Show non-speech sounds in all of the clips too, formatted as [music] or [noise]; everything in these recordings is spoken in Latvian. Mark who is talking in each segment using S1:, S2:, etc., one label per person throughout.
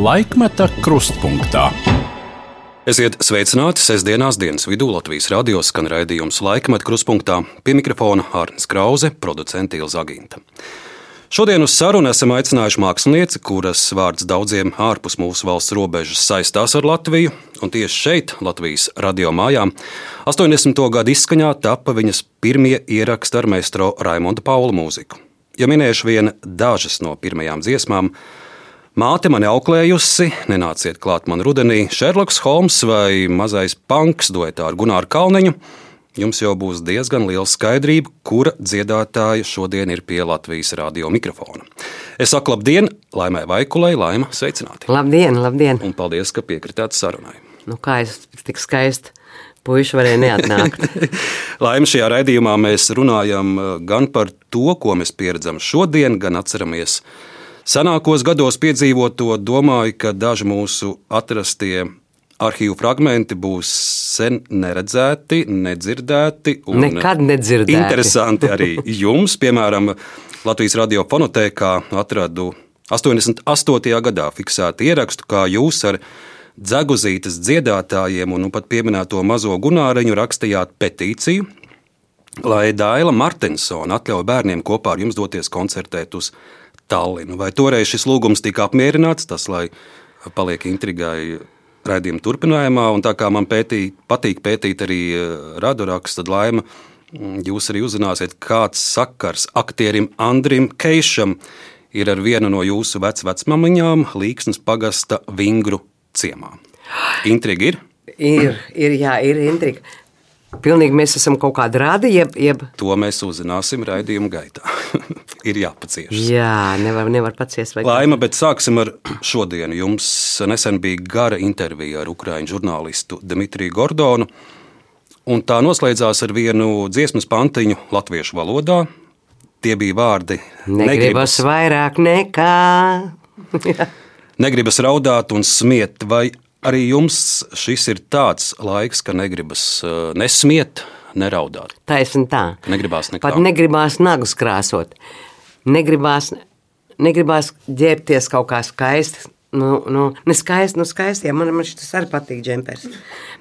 S1: Laikmeta krustpunktā.
S2: Esiet sveicināti sestdienās dienas vidū Latvijas radio skan raidījums Laikmeta krustpunktā pie mikrofona Hārnes Krause, producents Ilza Aginta. Šodien uz sarunu esam aicinājuši mākslinieci, kuras vārds daudziem ārpus mūsu valsts robežas saistās ar Latviju, un tieši šeit, Latvijas radio mājā, 80. gadu izskaņā tapa viņas pirmie ieraksti ar meistro Raimonda Paula mūziku. Ja minēšu vien dažas no pirmajām dziesmām, Māte mani auklējusi, nenāciet klāt man rudenī, Šerloks Holms vai mazais punks duetā ar Gunāru Kalniņu jums jau būs diezgan liela skaidrība, kura dziedātāja šodien ir pie Latvijas radio mikrofona. Es saku labdien, Laimai Vaikulai, Laima, sveicināti!
S3: Labdien, labdien!
S2: Un paldies, ka piekritāt sarunai!
S3: Nu, kā es tik skaisti puiši varēja neatnākt? [laughs]
S2: Laima, šajā raidījumā mēs runājam uh, gan par to, ko mēs pieredzam šodien, gan atceramies senākos gados piedzīvoto. Domāju, ka daži mūsu atrastie arhīvu fragmenti būs sen neredzēti, nedzirdēti.
S3: Nekad nedzirdēti.
S2: Interesanti arī jums, piemēram, Latvijas radio fonotēkā atradu 88. gadā fiksētu ierakstu, kā jūs ar dzeguzītes dziedātājiem un nu pat pieminēto mazo gunāriņu rakstījāt petīciju, lai Daila Martinsona atļauj bērniem kopā ar jums doties koncertēt uz Tallinu. Vai toreiz šis lūgums tika apmierināts, tas, lai paliek intrigai raidījuma turpinājumā. Un tā kā man pētī, patīk pētīt arī eh, radorakstu, tad laima mm, jūs arī uzzināsiet, kāds sakars aktierim Andrim Keišam ir ar vienu no jūsu vecmāmiņām, Līksnes pagasta Vingru ciemā. Intriga ir?
S3: Ir, ir, jā, ir intriga. Pilnīgi mēs esam kaut kāda rāda, jeb, jeb...
S2: To mēs uzzināsim raidījuma gaitā. [laughs] ir jāpacieš.
S3: Jā, nevar, nevar paciest.
S2: Laima, bet sāksim ar šodienu. Jums nesen bija gara intervija ar ukraiņu žurnālistu Dmitriju Gordonu, un tā noslēdzās ar vienu dziesmas pantiņu latviešu valodā. Tie bija vārdi
S3: Negribas, negribas vairāk nekā. [laughs]
S2: negribas raudāt un smiet, vai Arī jums šis ir tāds laiks, ka negribas uh, nesmiet, neraudāt.
S3: Taisnība tā.
S2: Negribās nekā.
S3: Pat negribās nagus krāsot. Negribās, negribās ģērbties kaut kā skaisti. Nu, nu, ne skaisti, nu skaisti, ja man, man šis arī patīk džempers.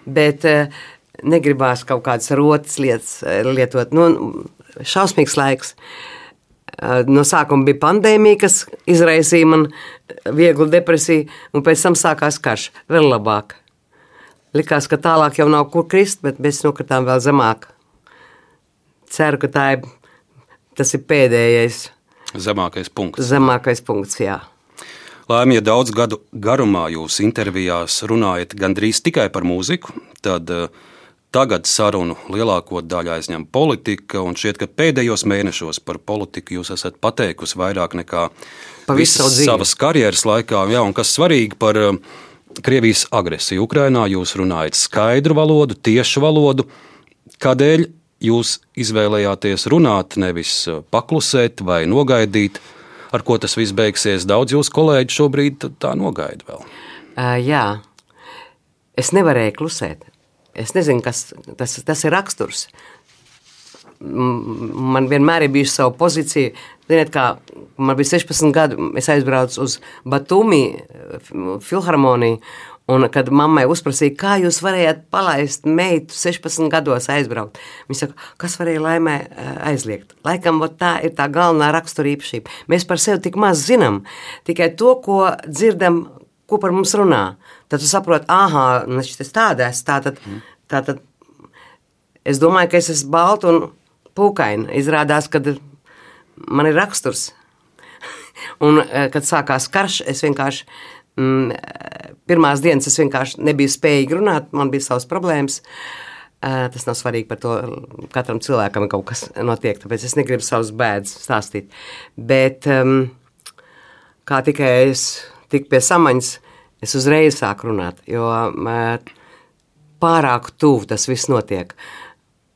S3: Bet uh, negribās kaut kādas rotas lietas uh, lietot. Nu, šausmīgs laiks. Uh, no sākuma bija pandēmija, kas izraisīja man vieglu depresiju, un pēc tam sākās karš. Vēl labāk. Likās, ka tālāk jau nav kur krist, bet mēs nokritām vēl zemāk. Ceru, ka tā ir, tas ir pēdējais.
S2: Zemākais punkts.
S3: Zemākais punkts, jā.
S2: Lēmija daudz gadu garumā jūs intervijās runājat gandrīz tikai par mūziku, tad uh, Tagad sarunu lielāko daļu aizņem politika, un šķiet, ka pēdējos mēnešos par politiku jūs esat pateikusi vairāk nekā visas savas karjeras laikā. Jā, un kas svarīgi par um, Krievijas agresiju Ukrajinā, jūs runājat skaidru valodu, tiešu valodu. Kādēļ jūs izvēlējāties runāt, nevis uh, paklusēt vai nogaidīt, ar ko tas viss beigsies? Daudz jūsu kolēģi šobrīd tā nogaida vēl.
S3: Uh, jā, es nevarēju klusēt. Es nezinu, kas tas, tas ir raksturs. Man vienmēr ir bijusi sava pozīcija. Ziniet, kā man bija 16 gadi, es aizbraucu uz Batumi filharmoniju. Un, kad mammai uzprasīja, kā jūs varējāt palaist meitu 16 gados aizbraukt, viņa saka, kas varēja laimē aizliegt. Laikam tā ir tā galvenā raksturīpašība. Mēs par sevi tik maz zinām, tikai to, ko dzirdam, ko par mums runā. Tad tu saproti, ah, tas tāda es. Tātad, mm. tātad es domāju, ka es esmu balta un pūkaina. Izrādās, ka man ir raksturs. [laughs] un, eh, kad sākās karš, es vienkārši. Mm, pirmās dienas es vienkārši nebiju spējīga runāt, man bija savas problēmas. Uh, tas nav svarīgi par to. Katram cilvēkam kaut kas notiek, tāpēc es negribu savus bēdas stāstīt. Bet um, kā tikai es tiku pie samaņas, es uzreiz sāku runāt, jo pārāk tuvu tas viss notiek.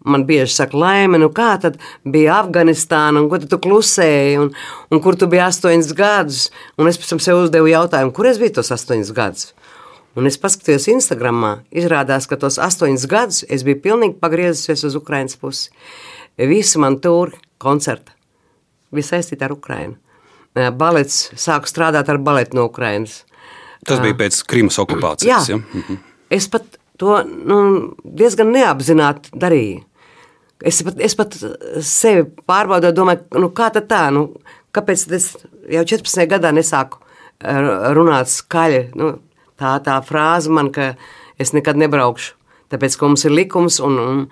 S3: Man bieži saka, laime, nu kā tad bija Afganistāna, un ko tu klusēji, un, un kur tu biji astoņus gadus. Un es pēc tam sev uzdevu jautājumu, kur es biju tos astoņus gadus. Un es paskatījos Instagramā, izrādās, ka tos astoņus gadus es biju pilnīgi pagriezusies uz Ukrainas pusi. Visi man tur koncerti bija saistīti ar Ukrainu. Balets, sāku strādāt ar baletu no Ukrainas
S2: Tas bija pēc Krimas okupācijas.
S3: Jā.
S2: Ja? Mhm.
S3: Es pat to nu, diezgan neapzināti darīju. Es pat, es pat sevi pārbaudīju, domāju, nu, kā tā, nu, kāpēc es jau 14 gadā nesāku runāt skaļi. Nu, tā tā frāze man, ka es nekad nebraukšu, tāpēc, ka mums ir likums un, un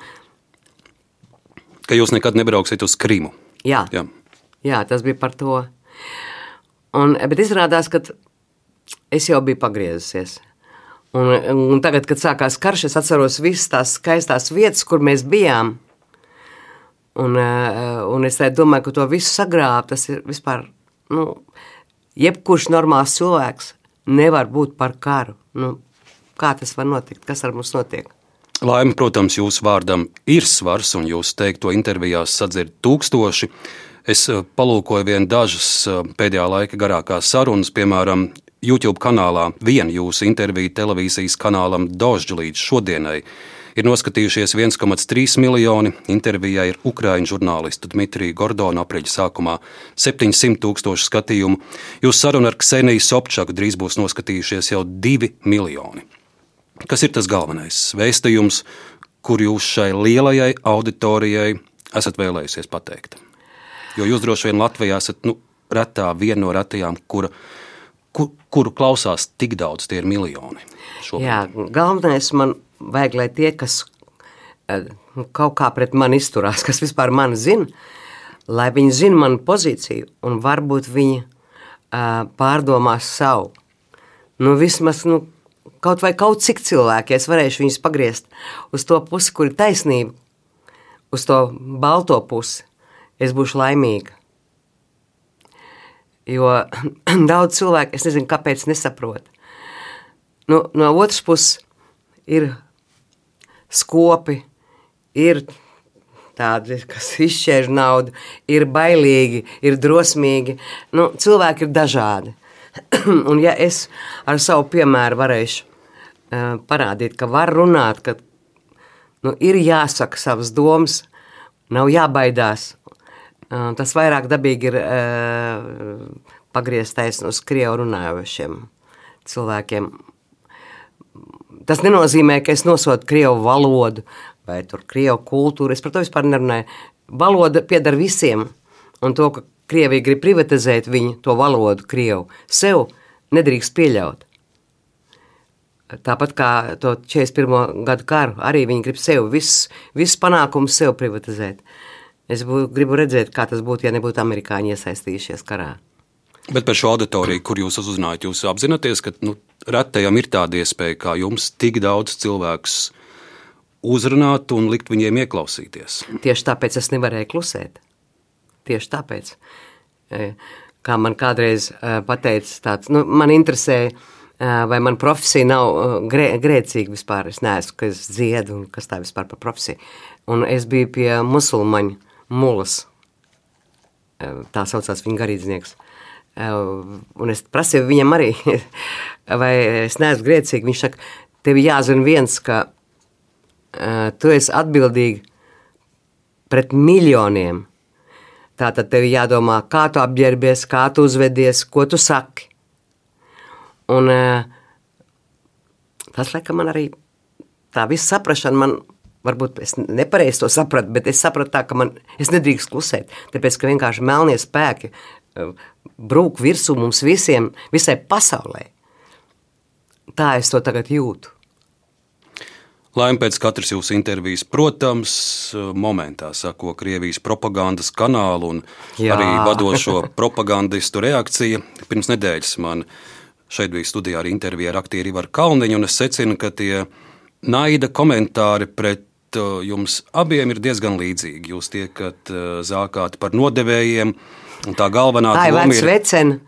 S2: Ka jūs nekad nebrauksiet uz Krimu.
S3: jā,
S2: Jā.
S3: jā, tas bija par to. Un, bet izrādās, ka es jau biju pagriezusies. Un, un tagad, kad sākās karš, es atceros visas tās skaistās vietas, kur mēs bijām. Un, eh, un es domāju, ka to visu sagrābt, tas ir vispār. Nu, jebkurš normāls cilvēks nevar būt par karu. Nu, kā tas var notikt? Kas ar mums notiek?
S2: Laime, protams, jūsu vārdam ir svars, un jūs teikto intervijās sadzird tūkstoši. Es eh, palūkoju vien dažas eh, pēdējā laika garākās sarunas, piemēram, YouTube kanālā viena jūsu intervija televīzijas kanālam Dožģi līdz šodienai. Ir noskatījušies 1,3 miljoni. Intervijai ir ukrāņu žurnālistu Dmitriju Gordonu apreģa sākumā 700 tūkstoši skatījumu. Jūsu saruna ar Kseniju Sobčaku drīz būs noskatījušies jau 2 miljoni. Kas ir tas galvenais vēstījums, kur jūs šai lielajai auditorijai esat vēlējusies pateikt? Jo jūs droši vien Latvijā esat nu, retā viena no retajām, kura, kur, kuru klausās tik daudz, tie ir miljoni. Šobrīd.
S3: Jā, galvenais man vajag, lai tie, kas eh, nu, kaut kā pret mani izturās, [laughs] kas vispār mani zina, lai viņi zina manu pozīciju un varbūt viņi uh, pārdomās savu. Nu, vismaz nu, kaut vai kaut cik cilvēki, es varēšu viņus pagriezt uz to pusi, kur ir taisnība, uz to balto pusi, es būšu laimīga. Jo [clears throat] daudz cilvēku, es nezinu, kāpēc nesaprot. Nu, no otras puses ir skopi, ir tādi, kas [laughs] izšķēž naudu, ir bailīgi, ir drosmīgi. Nu, cilvēki ir dažādi. [clears throat] Un ja es ar savu piemēru varēšu uh, parādīt, ka var runāt, ka nu, ir jāsaka savas domas, nav jābaidās. Uh, tas vairāk dabīgi ir uh, pagrieztais uz krievu runājošiem cilvēkiem. Tas nenozīmē, ka es nosodu krievu valodu vai krievu kultūru. Es par to vispār nerunāju. Valoda pieder visiem, un to, ka Krievija grib privatizēt viņu, to valodu, krievu, sev nedrīkst pieļaut. Tāpat kā to 41. gadu karu, arī viņi grib sev visus, visus panākumus sev privatizēt. Es bū, gribu redzēt, kā tas būtu, ja nebūtu amerikāņi iesaistījušies karā.
S2: Bet par šo auditoriju, kur jūs uzrunājat, jūs apzināties, ka nu, retajam ir tāda iespēja, kā jums, tik daudz cilvēkus uzrunāt un likt viņiem ieklausīties.
S3: Tieši tāpēc es nevarēju klusēt. Tieši tāpēc, E, kā man kādreiz e, pateica, tāds, nu, man interesē, e, vai man profesija nav grē, grēcīga vispār. Es neesmu, ka es dziedu un kas tā vispār par profesiju. Un es biju pie musulmaņu mulas, E, tā saucās viņa garīdznieks. E, Un es prasīju viņam arī, [laughs] vai es neesmu grēcīgi. Viņš saka, tev jāzina viens, ka uh, tu esi atbildīgi pret miljoniem. Tātad tev jādomā, kā tu apģērbies, kā tu uzvedies, ko tu saki. Un uh, tas, laikam, man arī tā visa saprašana, man varbūt es nepareizi to sapratu, bet es sapratu tā, ka man, es nedrīkst klusēt, tāpēc, ka vienkārši melnie spēki uh, brūk virsū mums visiem, visai pasaulē. Tā es to tagad jūtu.
S2: Laimē pēc katras jūsu intervijas, protams, momentā sako Krievijas propagandas kanālu un Jā. Arī vadošo propagandistu reakcija. Pirms nedēļas man šeit bija studijā arī intervija ar aktieru Ivaru Kalniņu, un es secinu, ka tie naida komentāri pret jums abiem ir diezgan līdzīgi. Jūs tiekat uh, zākāti par nodevējiem, tā galvenā
S3: Ai,
S2: doma ir.
S3: veceni.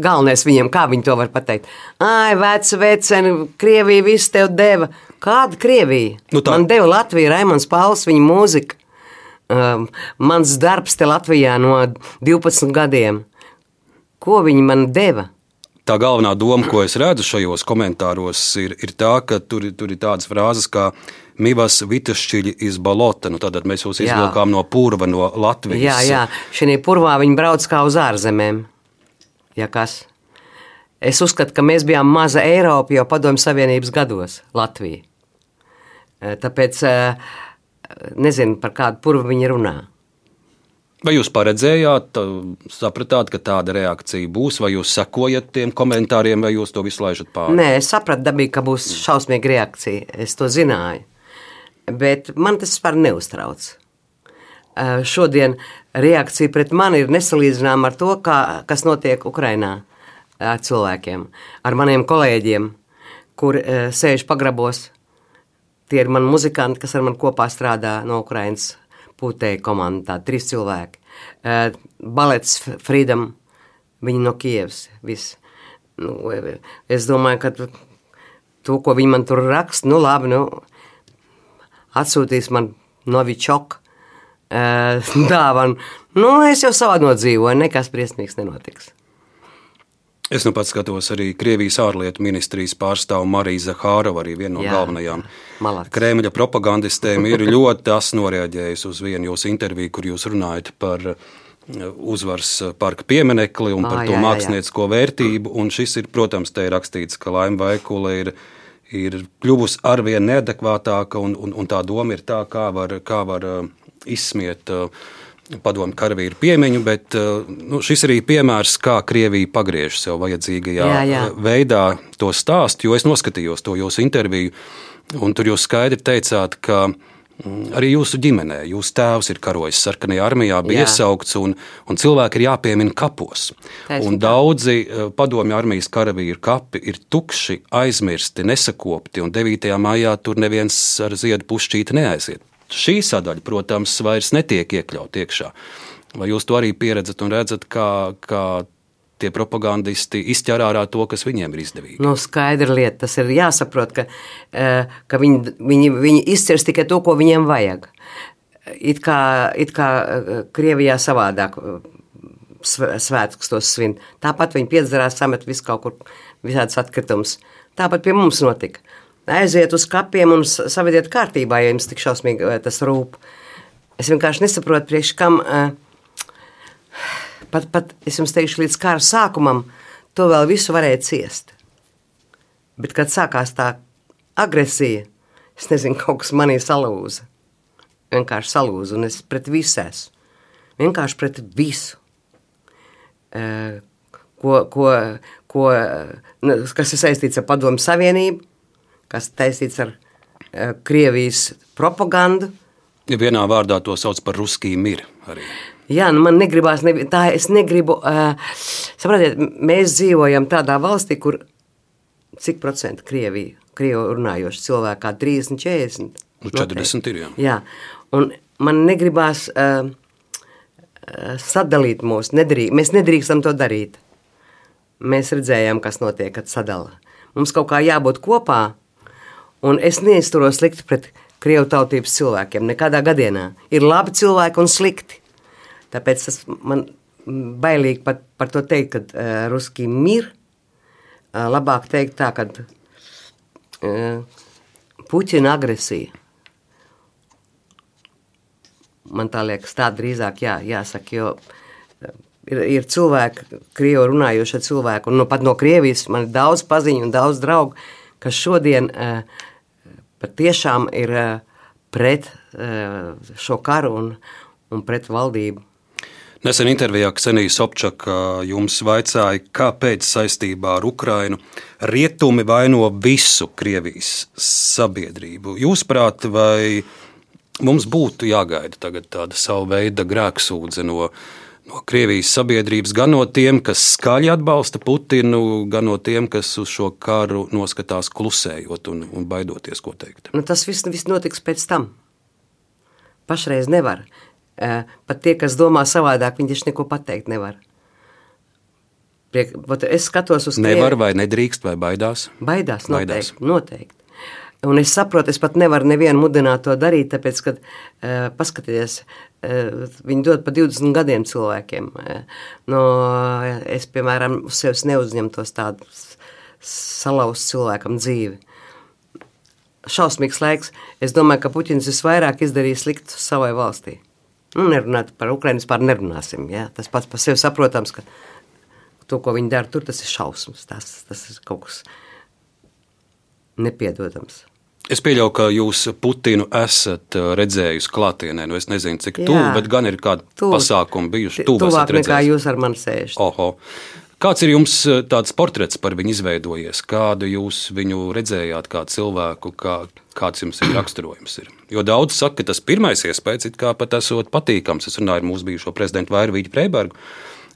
S3: Galvenais viņiem, kā viņi to var pateikt. Ai, vecs veceni, Krievija visu tev deva. Kāda Krievija?
S2: Nu tā-
S3: Man deva Latvija, Raimons Pauls, viņa mūzika. Um, mans darbs te Latvijā no 12 gadiem. Ko viņi man deva?
S2: Tā galvenā doma, ko es redzu šajos komentāros, ir, ir tā, ka tur, tur ir tādas frāzes kā Mivas Vitašķiļi iz Balota. Nu, tad mēs jūs izvilkām no purva, no Latvijas.
S3: Jā, jā. Šī purvā viņi brauc kā uz ārzemēm. Ja kas? es uzskatu, ka mēs bijām maza Eiropa jau Padomju Savienības gados, Latvija. Eh, Tāpēc eh, nezinu, par kādu purvu viņi runā.
S2: Vai jūs paredzējāt, sapratāt, ka tāda reakcija būs, vai jūs sekojat tiem komentāriem, vai jūs to visu laižat pāri?
S3: Nē, es sapratu, dabīgi, ka būs šausmīga reakcija. Es to zināju. Bet man tas vispār neuztrauc. Šodien reakcija pret mani ir nesalīdzināma ar to, kā, kas notiek Ukrajinā ar cilvēkiem, ar maniem kolēģiem, kur sēž pagrabos. Tie ir mani muzikanti, kas ar mani kopā strādā no Ukrajinas pūtēja komanda, tādi trīs cilvēki. Uh, balets Freedom, viņi no Kievas, viss. Nu, es domāju, ka to, ko viņi man tur raksta, nu labi, nu, atsūtīs man novičok uh, [laughs] dāvanu. Nu, es jau savā nodzīvoju, nekas briesmīgs nenotiks.
S2: Es nu pats skatos arī Krievijas ārlietu ministrijas pārstāvu Mariju Zahārovu, arī vienu no
S3: Jā,
S2: galvenajām
S3: malacis.
S2: Kremļa propagandistēm. Ir ļoti tas noreaģējis uz vienu jūsu interviju, kur jūs runājat par uh, uzvaras parka pieminekli un par
S3: jā,
S2: to
S3: jā, jā.
S2: māksliniecisko vērtību. Un šis ir, protams, te ir rakstīts, ka Laima Vaikula ir, ir kļuvusi arvien neadekvātāka, un, un, un tā doma ir tā, kā var, kā var uh, izsmiet uh, padomu karavīru piemiņu, bet uh, nu, šis arī piemērs, kā Krievija pagriež sev vajadzīgajā
S3: Jā, jā.
S2: veidā to stāstu, jo es noskatījos to jūsu interviju, un tur jūs skaidri teicāt, ka mm, arī jūsu ģimenē, jūsu tēvs ir karojis sarkanajā armijā, bija
S3: Jā.
S2: iesaukts, un, un cilvēki ir jāpiemina kapos. Un daudzi uh, padomju armijas karavīru kapi ir tukši, aizmirsti, nesakopti, un 9. maijā tur neviens ar ziedu pušķīti neaiziet. Šī sadaļa, protams, vairs netiek iekļauta iekšā. Vai jūs to arī pieredzat un redzat, kā, kā tie propagandisti izķer ārā to, kas viņiem ir izdevīgi?
S3: Nu, skaidra lieta, tas ir jāsaprot, ka, eh, ka viņi, viņi, viņi izcers tikai to, ko viņiem vajag. It kā, it kā eh, Krievijā savādāk eh, sv- svētkus tos svin. Tāpat viņi piedzerās, samet visu kaut kur, visādas atkritumus. Tāpat pie mums notika. Aiziet uz kapiem un savediet kārtībā, ja jums tik šausmīgi eh, tas rūp. Es vienkārši nesaprotu, priekš kam. eh, Pat, pat es jums teikšu, līdz kara sākumam to vēl visu varēja ciest. Bet, kad sākās tā agresija, es nezinu, [laughs] kaut kas manī salūza. Vienkārši salūza, un es pret visu esmu. Vienkārši pret visu. Eh, Ko, ko, ko, kas ir saistīts ar Padomu Savienību, kas saistīts ar eh, Krievijas propagandu.
S2: Ja vienā vārdā to sauc par ruskiju miru.
S3: Jā, nu man negribās, ne, tā es negribu, uh, saprotiet, mēs dzīvojam tādā valstī, kur cik procenti Krievija, Krievu runājoši cilvēki, kā 30, 40?
S2: Nu, 40 ir, jā.
S3: Jā, un man negribās uh, uh, sadalīt mūs, nedrīk, mēs nedrīkstam to darīt. Mēs redzējām, kas notiek, kad sadala. Mums kaut kā jābūt kopā, un es neizturos slikti pret Krievu tautības cilvēkiem, nekādā gadienā. Ir labi cilvēki un slikti. Tāpēc tas man bailīgi pat par to teikt, ka uh, ruski mir. Uh, labāk teikt tā, ka uh, Puķina agresija. Man tā liekas, tā drīzāk jā, jāsaka, jo uh, ir, ir cilvēki, krievu runājošie cilvēki, un nu, pat no Krievijas man ir daudz paziņu un daudz draugu, kas šodien uh, patiešām ir uh, pret uh, šo karu un, un pret valdību.
S2: Nesen intervijā Ksenija Sobčaka jums vaicāja, kāpēc saistībā ar Ukrainu rietumi vaino visu Krievijas sabiedrību. Jūsuprāt, vai mums būtu jāgaida tagad tāda sava veida grēksūdze no, no Krievijas sabiedrības, gan no tiem, kas skaļi atbalsta Putinu, gan no tiem, kas uz šo karu noskatās klusējot un, un baidoties, ko teikt?
S3: Nu, tas viss, viss notiks pēc tam. Pašreiz nevar. Eh, Pat tie, kas domā savādāk, viņi taču neko pateikt nevar. Priek, es skatos uz
S2: Nevar vai nedrīkst vai baidās?
S3: Baidās,
S2: Baidās.
S3: noteikti. Un es saprotu, es pat nevaru nevienu mudināt to darīt, tāpēc, ka, uh, paskatieties, uh, viņi dod pa 20 gadiem cilvēkiem. Uh, no, es, piemēram, uz sevis neuzņemtos tādu s- salauztu cilvēkam dzīvi. Šausmīgs laiks. Es domāju, ka Puķins visvairāk izdarīja sliktu savai valstī. Nu, nerunāt par Ukraiņu, vispār nerunāsim. Ja? Tas pats par sevi saprotams, ka to, ko viņi dara tur, tas ir šausmas. Tas, tas ir kaut kas nepiedodams.
S2: Es pieļauju, ka jūs Putinu esat uh, redzējusi klātienē. Nu, es nezinu, cik tuvu, bet gan ir kādi
S3: Tuvu.
S2: pasākumi bijuši.
S3: Tuvāk nekā jūs ar mani sēžat.
S2: Oho. Kāds ir jums uh, tāds portrets par viņu izveidojies? Kādu jūs viņu redzējāt, kā cilvēku, kā, kāds jums ir raksturojums? Ir? Jo daudz saka, ka tas pirmais iespējas it kā pat esot patīkams. Es runāju ar mūsu bijušo prezidentu Vairvīģu Preibergu.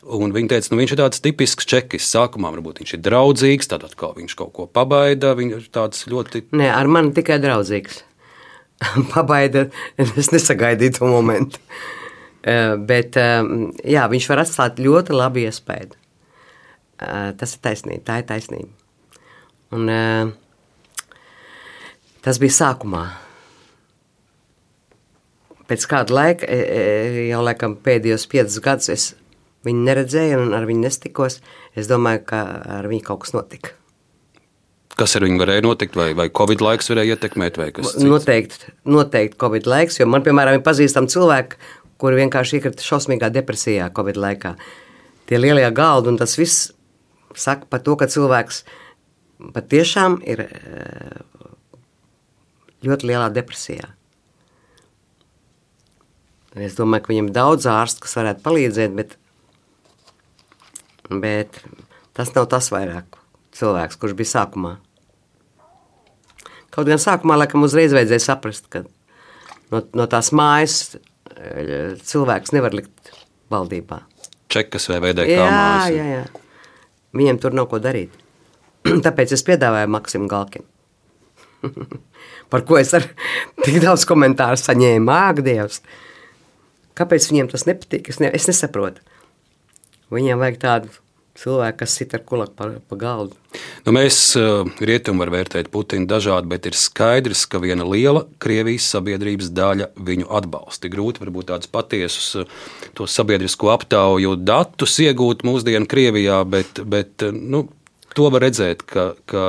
S2: Un viņi teica, nu, viņš ir tāds tipisks čekis. Sākumā varbūt viņš ir draudzīgs, tad atkal viņš kaut ko pabaida. Viņš ir tāds ļoti
S3: Nē, ar mani tikai draudzīgs. [laughs] Pabaida, es nesagaidīju to momentu. Eh, Bet eh, jā, viņš var atstāt ļoti labu iespēju. Eh, Tas ir taisnība, tā ir taisnība. Un, tas bija sākumā. Pēc kāda laika, jau laikam pēdējos piecus gadus, es viņu neredzēju un ar viņu nestikos. Es domāju, ka ar viņu kaut kas notika.
S2: Kas ar viņu varēja notikt, vai, vai Covid laiks varēja ietekmēt, vai kas cits?
S3: Noteikti, noteikti Covid laiks, jo man, piemēram, ir pazīstami cilvēki, kuri vienkārši iekrita šausmīgā depresijā Covid laikā. Tie lielie galdi, un tas viss saka par to, ka cilvēks patiešām ir eh, ļoti lielā depresijā. Es domāju, ka viņam ir daudz ārstu, kas varētu palīdzēt, bet, bet tas nav tas vairāk cilvēks, kurš bija sākumā. Kaut gan sākumā laikam uzreiz vajadzēja saprast, ka no, no tās mājas eh, cilvēks nevar likt valdībā.
S2: Čekas vai VDK
S3: Jā,
S2: mājas?
S3: jā, jā. Viņiem tur nav ko darīt. [clears throat] Tāpēc es piedāvāju Maksimu Galkim. [laughs] Par ko es ar [laughs] tik daudz komentāru saņēmu. Āk, Dievs! Kāpēc viņiem tas nepatīk? Es, ne, es nesaprotu. Viņiem vajag tādu cilvēku, kas sit ar kulaku pa, pa galdu.
S2: Nu, mēs uh, rietumu varam vērtēt Putinu dažādi, bet ir skaidrs, ka viena liela Krievijas sabiedrības daļa viņu atbalsta. Grūti varbūt tādus patiesus uh, to sabiedrisko aptauju datus iegūt mūsdienu Krievijā, bet, bet uh, nu, to var redzēt, ka, ka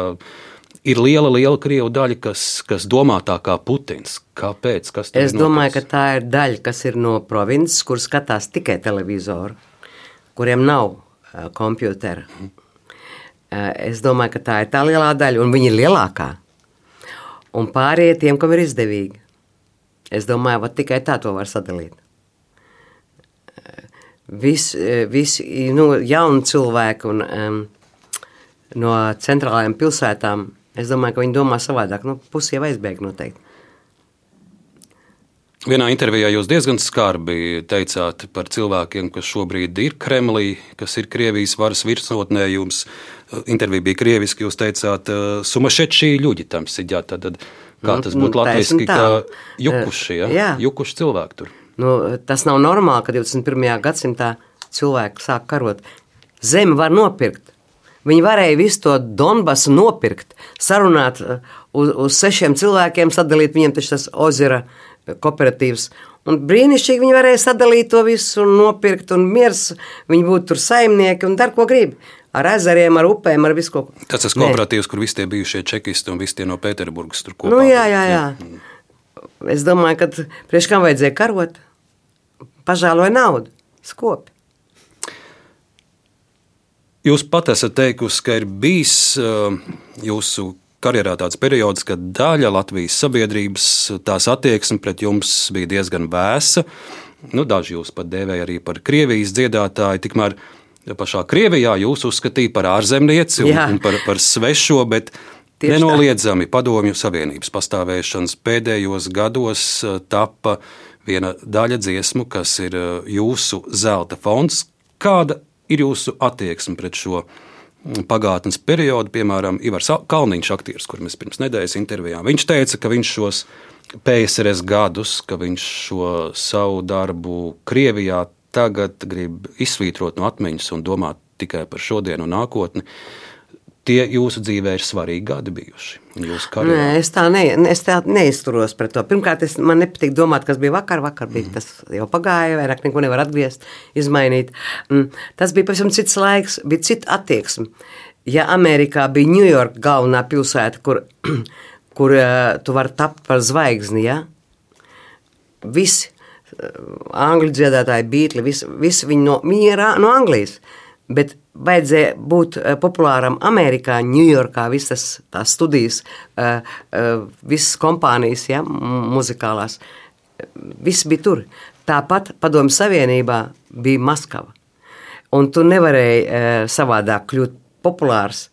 S2: ir liela, liela Krievu daļa, kas, kas domā tā kā Putins. Kāpēc? Kas
S3: Es domāju, ka
S2: noticis?
S3: tā ir daļa, kas ir no provinces, kur skatās tikai televizoru, kuriem nav kompjutera. Es domāju, ka tā ir tā lielā daļa, un viņa ir lielākā. Un pārējie tiem, kam ir izdevīgi. Es domāju, ka tikai tā to var sadalīt. Visi vis, nu, jauni cilvēki un, um, no centrālajām pilsētām, es domāju, ka viņi domā savādāk. Nu, jau aizbēg noteikti.
S2: Vienā intervijā jūs diezgan skarbi teicāt par cilvēkiem, kas šobrīd ir Kremlī, kas ir Krievijas varas virsotnē. Jums eh, intervija bija krieviski, jūs teicāt, sumašetšī ļuģi tam siģā. Tad, kā tas būtu
S3: Mm,
S2: latviski,
S3: taisn tā.
S2: kā jukuši, ja?
S3: Jā.
S2: jukuši cilvēki tur.
S3: Nu, tas nav normāli, ka 21. gadsimtā cilvēki sāk karot. Zemi var nopirkt. Viņi varēja visu to Donbasu nopirkt, sarunāt uh, uz, uz sešiem cilvēkiem, sadalīt viņiem tas ozera kooperatīvs. Un brīnišķīgi viņi varēja sadalīt to visu un nopirkt, un miers, viņi būtu tur saimnieki un dar, ko grib. Ar ezeriem, ar upēm, ar visu ko.
S2: Tas tas kooperatīvs, kur visi tie bijušie čekisti un visi tie no Pēterburgas tur kopā.
S3: Nu, jā,
S2: bija.
S3: jā, jā. Es domāju, ka priekš kam vajadzēja karot, pažēloja naudu, skopi.
S2: Jūs pat esat teikusi, ka ir bijis uh, jūsu karjerā tāds periods, kad daļa Latvijas sabiedrības tās attieksme pret jums bija diezgan vēsa. Nu, daži jūs pat dēvēja arī par Krievijas dziedātāju, tikmēr pašā Krievijā jūs uzskatīja par ārzemnieci un,
S3: Jā.
S2: un par, par svešo, bet
S3: Tieši tā.
S2: nenoliedzami Padomju Savienības pastāvēšanas pēdējos gados uh, tapa viena daļa dziesmu, kas ir uh, jūsu zelta fonds. Kāda ir jūsu attieksme pret šo pagātnes periodu? Piemēram, Ivars Kalniņš, aktieris, kurš mēs pirms nedēļas intervijām, viņš teica, ka viņš šos PSRS gadus, ka viņš šo savu darbu Krievijā tagad grib izsvītrot no atmiņas un domāt tikai par šodienu un nākotni. Tie jūsu dzīvē ir svarīgi gadi bijuši.
S3: Nē, es tā, ne, es tā neizturos pret to. Pirmkārt, es, man nepatīk domāt, kas bija vakar. Vakar bija tas jau pagāja, vairāk neko nevar atgriezt, izmainīt. Mm, Tas bija pavisam cits laiks, bija cita attieksme. Ja Amerikā bija Ņujorka galvenā pilsēta, kur, [clears throat] kur eh, tu vari tapt par zvaigzni, ja? visi eh, angļu dziedātāji, beigli, visi, visi viņi, no, viņi ir ā- no Anglijas. Bet vajadzēja būt eh, populāram Amerikā, Ņujorkā, visas tās studijas, eh, eh, visas kompānijas, ja, mu- muzikālās. Viss bija tur. Tāpat Padomju Savienībā bija Maskava. Un tu nevarēji savādāk kļūt populārs.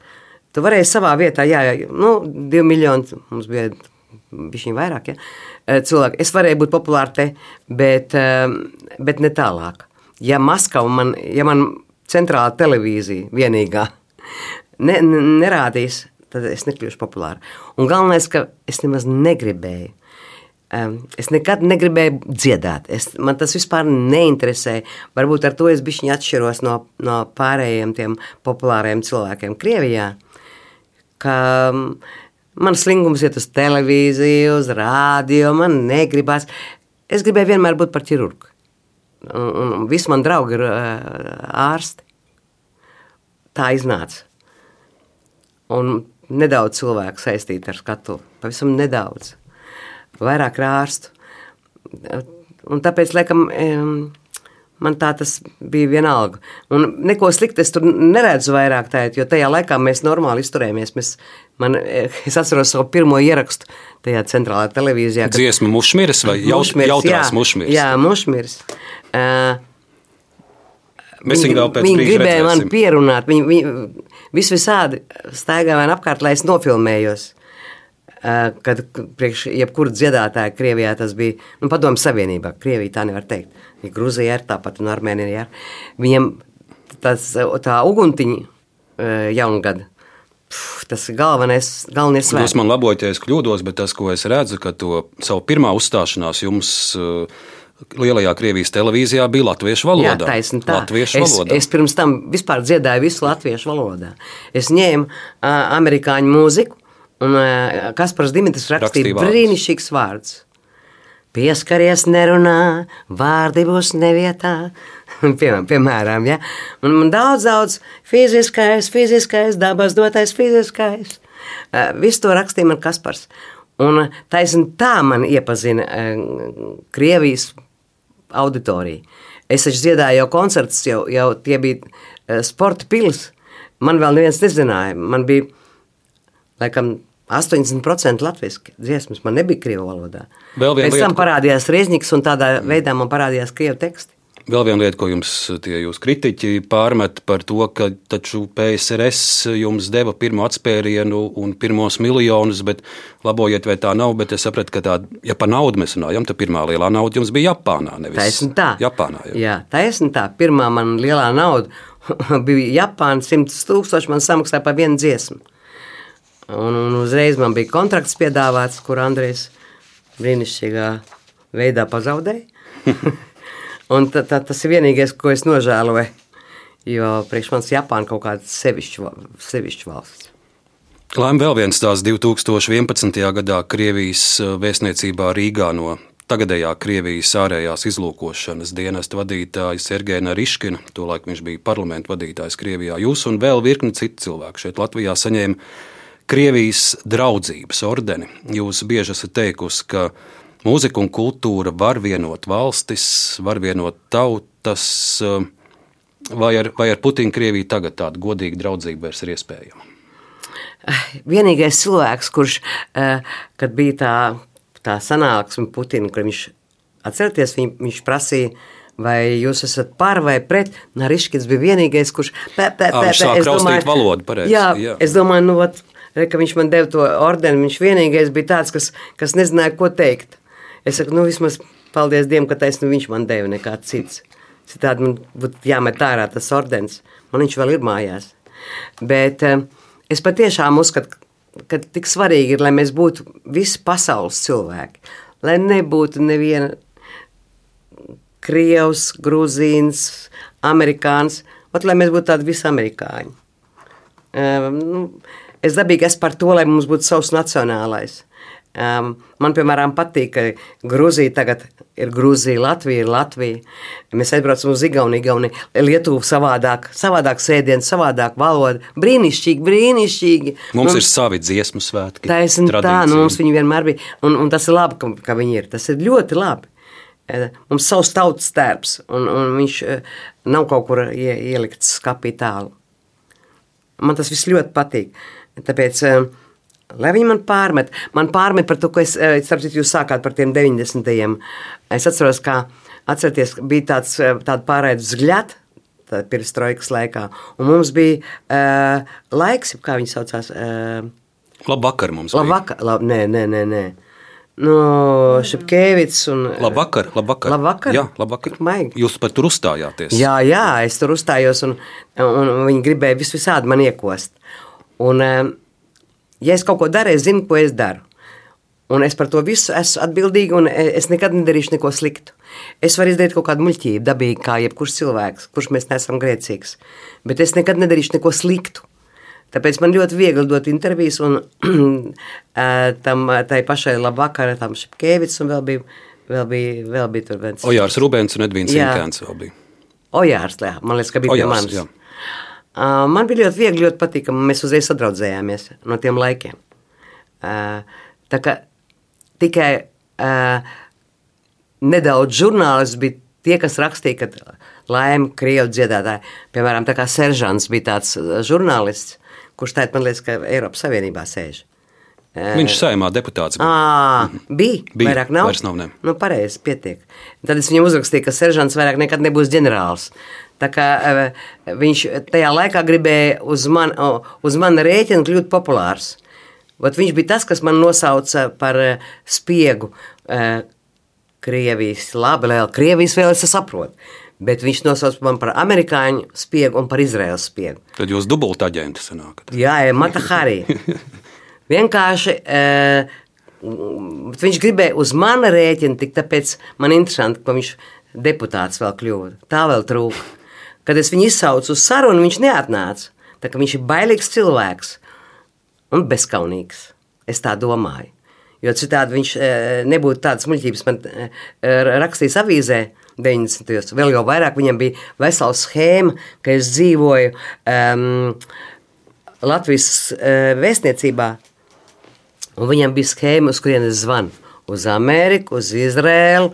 S3: Tu varēji savā vietā, jā, jā, nu, divi miljoni, mums bija viņa vairāk, ja, cilvēki. Es varēju būt populāra te, bet, bet ne tālāk. Ja Maskava man, ja man centrāla televīzija vienīgā ne, ne, nerādīs, tad es nekļūšu populāra. Un galvenais, ka es nemaz negribēju. Es nekad negribēju dziedāt. Es, man tas vispār neinteresēja. Varbūt ar to es bišķiņi atšķiros no, no pārējiem tiem populāriem cilvēkiem Krievijā. Ka man slingums iet uz televīziju, uz rādio, man negribas. Es gribēju vienmēr būt par ķirurgu. Un, un visi mani draugi ir ārsti. Tā iznāca. Un nedaudz cilvēku saistīti ar skatu. Pavisam nedaudz. Vairāk ārstu. Un tāpēc, laikam, man tā tas bija vienalga. Un neko sliktu es tur neredzu vairāk tajā, jo tajā laikā mēs normāli izturējāmies. Mēs, man, es atceros savu pirmo ierakstu tajā centrālajā televīzijā. kad-
S2: Dziesma mušmiris vai
S3: Mušmirs,
S2: jautrās
S3: jā.
S2: mušmiris?
S3: Jā, mušmirs. Uh,
S2: Mēs viņu vēl pēc brīža
S3: gribēja man
S2: redzēsim.
S3: pierunāt. Viņi, viņi vis visādi staigāja man apkārt, lai es nofilmējos. Uh, kad priekš jebkura dziedātāja Krievijā tas bija nu, padomu savienībā. Krievija tā nevar teikt. Ja Grūzija ir tāpat un Armēnija ir. Viņiem tas, tā uguntiņa uh, jaungada. Pf, Tas ir galvenais, galvenais
S2: Jūs man labojiet, ja es kļūdos, bet tas, ko es redzu, ka to savu pirmā uzstāšanās jums uh, lielajā Krievijas televīzijā bija latviešu
S3: Jā,
S2: valodā.
S3: taisni tā.
S2: Latviešu
S3: es,
S2: valodā.
S3: es pirms tam vispār dziedāju visu latviešu valodā. Es ņēmu uh, amerikāņu mūziku, un uh, Kaspars Dimitris rakstīja brīnišķīgs vārds. Pieskaries, nerunā, vārdi būs nevietā. [laughs] Piemēram, piemēram ja? un man daudz, daudz fiziskais, fiziskais, dabas dotais fiziskais. Uh, visu to rakstīja man Kaspars. Un uh, taisni tā man iepazina uh, Krievijas auditoriju. Es taču dziedāju jau koncertus, jau, jau tie bija sporta pils. Man vēl neviens nezināja. Man bija laikam 80% latviešu dziesmas, man nebija krievu valodā. Pēc
S2: lieta,
S3: tam parādījās Riezniks, un tādā veidā man parādījās krievu teksti.
S2: Vēl viena lieta, ko jums tie jūs kritiķi pārmet par to, ka taču PSRS jums deva pirmo atspērienu un pirmos miljonus, bet labojiet, vai tā nav, bet es sapratu, ka tā, ja par naudu mēs runājam, tad pirmā lielā nauda jums bija Japānā, nevis
S3: Taisni tā.
S2: Japānā. Jā.
S3: Jā, taisni tā. Pirmā man lielā nauda [laughs] bija Japāna, 100 tūkstoši man samaksāja par vienu dziesmu. Un, un uzreiz man bija kontrakts piedāvāts, kur Andrejs brīnišķīgā veidā pazaudēja. [laughs] un ta, ta, tas ir vienīgais, ko es nožēloju. Jo priekš manis Japāna kaut kāda sevišķa, sevišķa valsts.
S2: Laim vēl viens tās 2011. gadā Krievijas eh, vēstniecībā Rīgā no tagadējā Krievijas ārējās izlūkošanas dienesta vadītāja Sergeja Riškina, tolaik viņš bija parlamentu vadītājs Krievijā. Jūs un vēl virkni citu cilvēku šeit Latvijā saņēma Krievijas draudzības ordeni. Jūs bieži esat teikusi, ka mūzika un kultūra var vienot valstis, var vienot tautas. eh, Vai ar, vai ar Putinu Krieviju tagad tāda godīga draudzība vairs ir iespējama?
S3: vienīgais cilvēks, kurš, eh, kad bija tā, tā sanāksme Putina, kur viņš atcerieties, viņ, viņš prasīja, vai jūs esat par vai pret. Nariškins bija vienīgais, kurš pē, pē,
S2: Ā,
S3: pē,
S2: viņš
S3: pē.
S2: sāk
S3: Es
S2: raustīt
S3: domāju-
S2: valodu, pareizi,
S3: Jā,
S2: jā.
S3: es domāju, nu, ot, re, ka viņš man deva to ordeni, viņš vienīgais bija tāds, kas, kas nezināja, ko teikt. Es saku, nu, vismaz paldies Dievam, ka taisnu viņš man deva nekā cits. Citādi man būtu jāmet ārā tas ordens. Man viņš vēl ir mājās. Bet eh, es patiešām uzskatu, ka tik svarīgi ir, lai mēs būtu visi pasaules cilvēki. Lai nebūtu neviena krievs, grūzīns, amerikānis, bet lai mēs būtu tādi visi amerikāņi. Um, nu, es dabīgi esmu par to, lai mums būtu savs nacionālais. Um, man, piemēram, patīk, ka Grūzija tagad ir Grūzija, Latvija ir Latvija. Mēs aizbraucam uz Igauniju, Igauniju, Lietuvu savādāk, savādāk sēdienu, savādāk valodu. Brīnišķīgi, brīnišķīgi.
S2: Mums ir savi dziesmu svētki.
S3: Taisn tā, nu, mums viņi vienmēr bija, un, un tas ir labi, ka, ka viņi ir. Tas ir ļoti labi. Eh, Mums savs tautas tērps, un, un viņš eh, nav kaut kur ie, ielikts skapī tālu. Man tas viss ļoti patīk. Tāpēc, eh, lai viņi man pārmet, man pārmet par to, ko es, eh, starp citu, jūs sākāt par tiem 90. Es atceros, kā, atcerieties, bija tāds, eh, tāda pārēd zgļat, pirms trojkas laikā, un mums bija uh, laiks, kā viņi saucās. Uh,
S2: Labvakar mums
S3: labvakar, lab, nē, nē, nē, nē. No Šepkevits un...
S2: Labvakar, labvakar.
S3: Labvakar?
S2: Jā, labvakar.
S3: Maigi.
S2: Jūs par tur uzstājāties.
S3: Jā, jā, es tur uzstājos, un, un, viņi gribēja vis visādi man iekost. Un, um, ja es kaut ko daru, es zinu, ko es daru. Un es par to visu esmu atbildīga, un es nekad nedarīšu neko sliktu. Es varu izdarīt kaut kādu muļķību, dabīgi, kā jebkurš cilvēks, kurš mēs neesam grēcīgs. Bet es nekad nedarīšu neko sliktu. Tāpēc man ļoti viegli dot intervijas, un [clears throat] tam tai pašai labvakarai, tam Šepkevits, un vēl bija, vēl bija, vēl bija tur viens.
S2: Ojārs Rubens un Edvīns Inkēns vēl bija.
S3: Ojārs, jā, man liekas, ka bija
S2: Ojārs,
S3: pie manis.
S2: jā.
S3: Uh, man bija ļoti viegli, ļoti patīkami. Mēs uzreiz sadraudzējāmies no tiem laikiem. Uh, tā kā tikai uh, nedaudz žurnālisti bija tie, kas rakstīja, ka laime krievu dziedātāji, piemēram, Seržants bija tāds žurnālists, kurš teica, man liekas, ka Eiropas Savienībā sēž.
S2: Viņš saimā deputāts bija.
S3: À, bija,
S2: Bija,
S3: vairāk nav.
S2: vairs nav, ne.
S3: Nu, pareizi, pietiek. Tad es viņam uzrakstīju, ka seržants vairāk nekad nebūs ģenerālis. Tā kā eh, viņš tajā laikā gribēja uz, man, uz mana rēķina kļūt populārs. Vat viņš bija tas, kas man nosauca par eh, spiegu. eh, Krievijas, labi, vēl Krievijas vēl es saprotu. Bet viņš nosauca man par amerikāņu spiegu un par Izraels spiegu.
S2: Tad jūs dubult aģenti sanākat.
S3: Jā, Mata Harī. [laughs] Vienkārši uh, viņš gribēja uz mana rēķina, tik tāpēc man interesanti, ka viņš deputāts vēl kļuva. Tā vēl trūka. Kad es viņu izsaucu uz sarunu, viņš neatnāca. Tā kā viņš ir bailīgs cilvēks un bezskaunīgs. Es tā domāju. Jo citādi viņš eh, nebūtu tādas muļķības man eh, rakstījis avīzē 90. gados. Vēl jau vairāk viņam bija vesela schēma, ka es dzīvoju um, Latvijas uh, vēstniecībā, un viņam bija schēma, uz kurienes zvanu. Uz Ameriku, uz Izrēlu,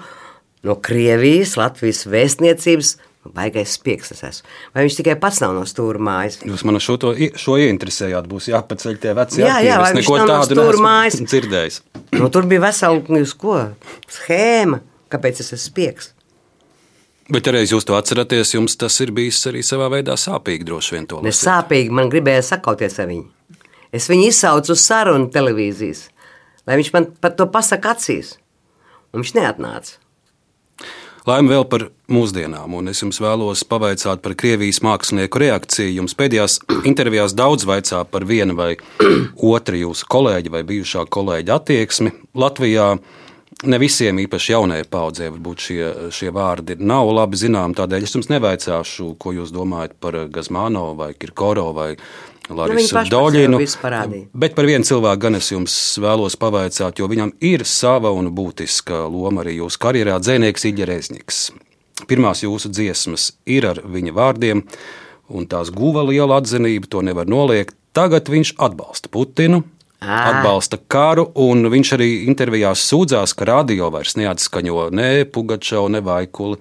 S3: no Krievijas, Latvijas vēstniecības. Baigais spiegs tas esmu. Vai viņš tikai pats nav no stūra mājas?
S2: Jūs man šo, to, šo ieinteresējāt. Būs jāpaceļ tie veci
S3: Jā, jā,
S2: Es
S3: viņš
S2: neko
S3: no
S2: tādu neesmu
S3: mājas? [laughs]
S2: dzirdējis. [clears throat]
S3: Nu, tur bija vesela uz ko? schēma, kāpēc es esmu spiegs.
S2: Bet, reiz jūs to atceraties, jums tas ir bijis arī savā veidā sāpīgi droši vien to
S3: Ne
S2: lasīt.
S3: sāpīgi man gribēja sakauties ar viņu. Es viņu izsaucu uz sarunu televīzijas, lai viņš man par to pasaka acīs. Un viņš neatnāca.
S2: Laime vēl par mūsdienām, un es jums vēlos pavaicāt par Krievijas mākslinieku reakciju. Jums pēdējās [clears throat] intervijās daudz vaicā par vienu vai [clears throat] otru jūsu kolēģi vai bijušā kolēģa attieksmi. Latvijā ne visiem, īpaši jaunajai paudzei, varbūt šie, šie vārdi nav labi zinām. Tādēļ es jums nevaicāšu, ko jūs domājat par Gazmāno vai Kirkoro vai Larisu
S3: par
S2: Doļinu. Bet par vienu cilvēku gan es jums vēlos pavaicāt, jo viņam ir sava un būtiska loma arī jūsu karjerā - dzēnieks Iļa Rezniks. Pirmās jūsu dziesmas ir ar viņa vārdiem, un tās guva lielu atzinību, to nevar noliegt. Tagad viņš atbalsta Putinu.
S3: Ā.
S2: Atbalsta karu, un viņš arī intervijās sūdzās, ka radio vairs neatskaņo ne Pugačau, ne Vaikuli.